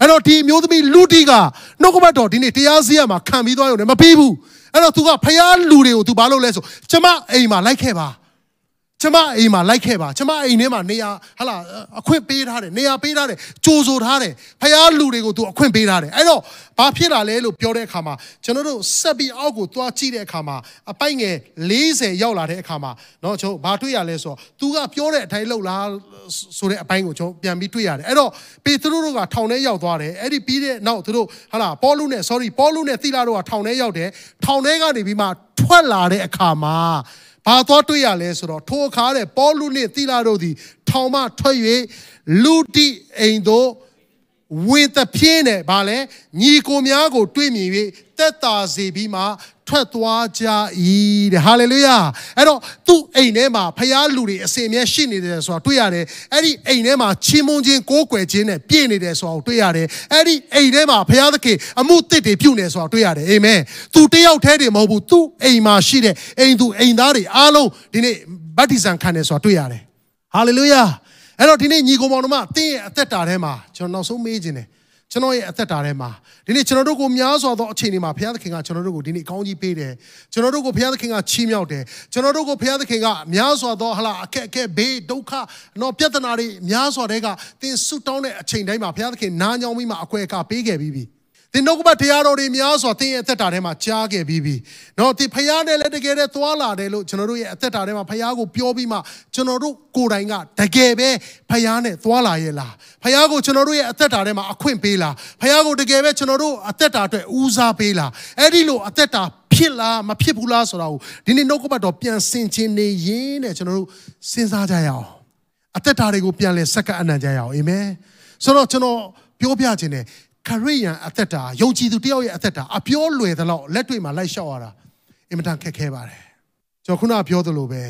အဲ့တော့ဒီမျိုးသမီးလူတီကနှုတ်ကပတ်တော်ဒီနေ့တရားစီရမှာခံပြီးသွားရုံနဲ့မပြီးဘူး အဲ့တော့ तू ကဖျားလူတွေကို तू ဘာလုပ်လဲဆိုကျမအိမ်မှာလိုက်ခဲ့ပါ ကျမအိမ်မှာလိုက်ခဲ့ပါကျမအိမ်ထဲမှာနေရာဟလာအခွင့်ပေးထားတယ်နေရာပေးထားတယ်ကြိုဆိုထားတယ်ဖခင်လူတွေကိုသူအခွင့်ပေးထားတယ်အဲ့တော့ဘာဖြစ်လာလဲလို့ပြောတဲ့အခါမှာကျွန်တော်တို့ဆက်ပြီးအောက်ကိုသွားကြည့်တဲ့အခါမှာအပိုက်ငယ်40ရောက်လာတဲ့အခါမှာเนาะကျွန်တော်ဘာတွေ့ရလဲဆိုတော့သူကပြောတဲ့အတိုင်းလှုပ်လားဆိုတဲ့အပိုင်းကိုကျွန်တော်ပြန်ပြီးတွေ့ရတယ်အဲ့တော့ပေတရုတို့ကထောင်ထဲရောက်သွားတယ်အဲ့ဒီပြီးတဲ့နောက်သူတို့ဟလာပေါလုနဲ့ sorry ပေါလုနဲ့သီလာတို့ကထောင်ထဲရောက်တယ်ထောင်ထဲကနေပြီးမှထွက်လာတဲ့အခါမှာ ဘာသွားတွေ့ရလဲဆိုတော့ထိုအခါတဲ့ပေါလုနှင့်သီလာတို့သည် ထောင်မှထွက်၍လူတိအိမ်သို့ ဝင်သဖြင်းနဲ့ဗာလဲညီကိုများကို တွေ့မြင်၍တက်တာစေပြီးမှထွက်သွားကြ၏တဲ့ဟာလေလုယာအဲ့တော့သူ့အိမ်ထဲမှာဖျားလူတွေအစင်မြဲရှိနေတယ်ဆိုတာတွေ့ရတယ်အဲ့ဒီအိမ်ထဲမှာချီးမွမ်းခြင်းကိုးကွယ်ခြင်းနဲ့ပြည့်နေတယ်ဆိုတာတွေ့ရတယ်အဲ့ဒီအိမ်ထဲမှာဖျားသခင်အမှုတစ်တွေပြုနေဆိုတာတွေ့ရတယ်အာမင်သူတယောက်တည်းတည်းမဟုတ်ဘူးသူ့အိမ်မှာရှိတဲ့အိမ်သူအိမ်သားတွေအားလုံးဒီနေ့ဗတ္တိဇံခံတယ်ဆိုတာတွေ့ရတယ်ဟာလေလုယာ အဲ့တော့ဒီနေ့ညီကောင်မောင်တို့မတင်းရဲ့အသက်တာထဲမှာကျွန်တော်နောက်ဆုံးမေးခြင်းတယ်ကျွန်တော်ရဲ့အသက်တာထဲမှာဒီနေ့ကျွန်တော်တို့ကိုများစွာသောအချိန်တွေမှာဘုရားသခင်ကကျွန်တော်တို့ကိုဒီနေ့ကောင်းကြီးပေးတယ်ကျွန်တော်တို့ကိုဘုရားသခင်ကချီးမြှောက်တယ်ကျွန်တော်တို့ကိုဘုရားသခင်ကများစွာသောဟလာအခက်အခဲဘေးဒုက္ခတော့ပြဿနာတွေများစွာတဲ့ကသင်ဆုတောင်းတဲ့အချိန်တိုင်းမှာဘုရားသခင်နားညောင်းပြီးမှအကွယ်အကပေးခဲ့ပြီးပြီ သင်နှုတ်ကပတ်တရားတော်တွေများစွာသင်ရဲ့အသက်တာထဲမှာကြားခဲ့ပြီးပြီ။နော်သင်ဖရားနဲ့လည်းတကယ်တည်းသွားလာတယ်လို့ကျွန်တော်တို့ရဲ့အသက်တာထဲမှာဖရားကိုပြောပြီးမှကျွန်တော်တို့ကိုယ်တိုင်ကတကယ်ပဲဖရားနဲ့သွားလာရဲ့လား။ဖရားကိုကျွန်တော်တို့ရဲ့အသက်တာထဲမှာအခွင့်ပေးလား။ဖရားကိုတကယ်ပဲကျွန်တော်တို့အသက်တာအတွက်ဦးစားပေးလား။အဲ့ဒီလိုအသက်တာဖြစ်လားမဖြစ်ဘူးလားဆိုတာကိုဒီနေ့နှုတ်ကပတ်တော်ပြန်ဆင်ခြင်နေရင်တဲ့ကျွန်တော်တို့စဉ်းစားကြရအောင်။အသက်တာတွေကိုပြန်လဲစက္ကအနံ့ကြရအောင်အာမင်။ဆိုတော့ကျွန်တော်ပြောပြခြင်းနဲ့ ခရိယန်အသက်တာယုံကြည်သူတယောက်ရဲ့အသက်တာအပြောလွယ်သလောက်လက်တွေ့မှာလိုက်လျှောက်ရတာအင်မတန်ခက်ခဲပါတယ်ကျွန်တော်ခုနပြောသလိုပဲ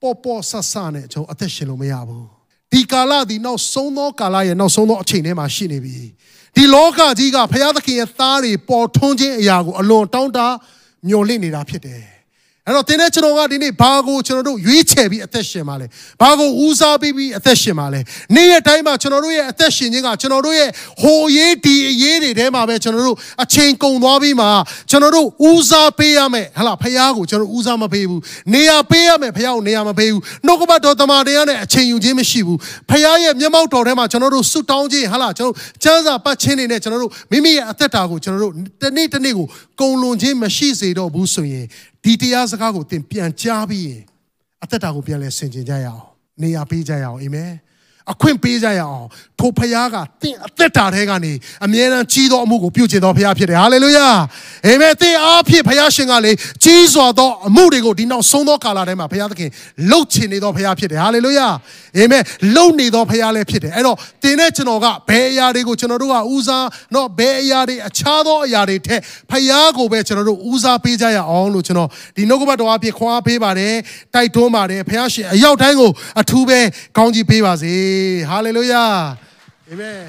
ပေါ်ပေါ်ဆဆနဲ့ကျွန်တော်အသက်ရှင်လို့မရဘူးဒီကာလဒီနောက်ဆုံးသောကာလရဲ့နောက်ဆုံးသောအချိန်ထဲမှာရှိနေပြီဒီလောကကြီးကဘုရားသခင်ရဲ့သားတွေပေါ်ထွန်းခြင်းအရာကိုအလွန်တောင်းတမျှော်လင့်နေတာဖြစ်တယ် အဲ့တော့တင်းတဲ့ကျွန်တော်ကဒီနေ့ဘာကိုကျွန်တော်တို့ရွေးချယ်ပြီးအသက်ရှင်ပါလဲဘာကိုဦးစားပေးပြီးအသက်ရှင်ပါလဲနေ့ရက်တိုင်းမှာကျွန်တော်တို့ရဲ့အသက်ရှင်ခြင်းကကျွန်တော်တို့ရဲ့ဟိုရေးဒီအရေးတွေထဲမှာပဲကျွန်တော်တို့အချိန်ကုန်သွားပြီးမှကျွန်တော်တို့ဦးစားပေးရမယ်ဟလာဖះကိုကျွန်တော်ဦးစားမပေးဘူးနေရာပေးရမယ်ဖះကိုနေရာမပေးဘူးနှုတ်ကပတ်တော်တမန်တရားနဲ့အချိန်ယူခြင်းမရှိဘူးဖះရဲ့မျက်မှောက်တော်ထဲမှာကျွန်တော်တို့ဆုတောင်းခြင်းဟလာကျွန်တော်ကျမ်းစာပတ်ခြင်းတွေနဲ့ကျွန်တော်တို့မိမိရဲ့အသက်တာကိုကျွန်တော်တို့တနေ့တနေ့ကိုကုံလွန်ခြင်းမရှိစေတော့ဘူးဆိုရင်ဒီတရားစကားကိုသင်ပြန်ကြားပြီးရင်အသက်တာကိုပြန်လဲဆင်ခြင်ကြရအောင်နေရာပေးကြရအောင်အာမင် အခွင့်ပေးကြရအောင်ထိုဖခင်ကတင့်အသက်တာထဲကနေအမြဲတမ်းကြီးသောအမှုကိုပြုကျင်တော်ဖခင်ဖြစ်တယ်ဟာလေလုယာအာမင်သင်အားဖြင့်ဖခင်ရှင်ကလေကြီးစွာသောအမှုတွေကိုဒီနောက်ဆုံးသောကာလထဲမှာဖခင်သခင်လှုပ်ချင်နေသောဖခင်ဖြစ်တယ်ဟာလေလုယာအာမင်လှုပ်နေသောဖခင်လည်းဖြစ်တယ်အဲ့တော့သင်နဲ့ကျွန်တော်ကဘယ်အရာတွေကိုကျွန်တော်တို့ကဦးစားတော့ဘယ်အရာတွေအခြားသောအရာတွေထက်ဖခင်ကိုပဲကျွန်တော်တို့ဦးစားပေးကြရအောင်လို့ကျွန်တော်ဒီနှုတ်ကပတ်တော်အဖြစ်ခွန်အားပေးပါတယ်တိုက်တွန်းပါတယ်ဖခင်ရှင်အရောက်တိုင်းကိုအထူးပဲကောင်းကြီးပေးပါစေဟာလေလုယာ Amen.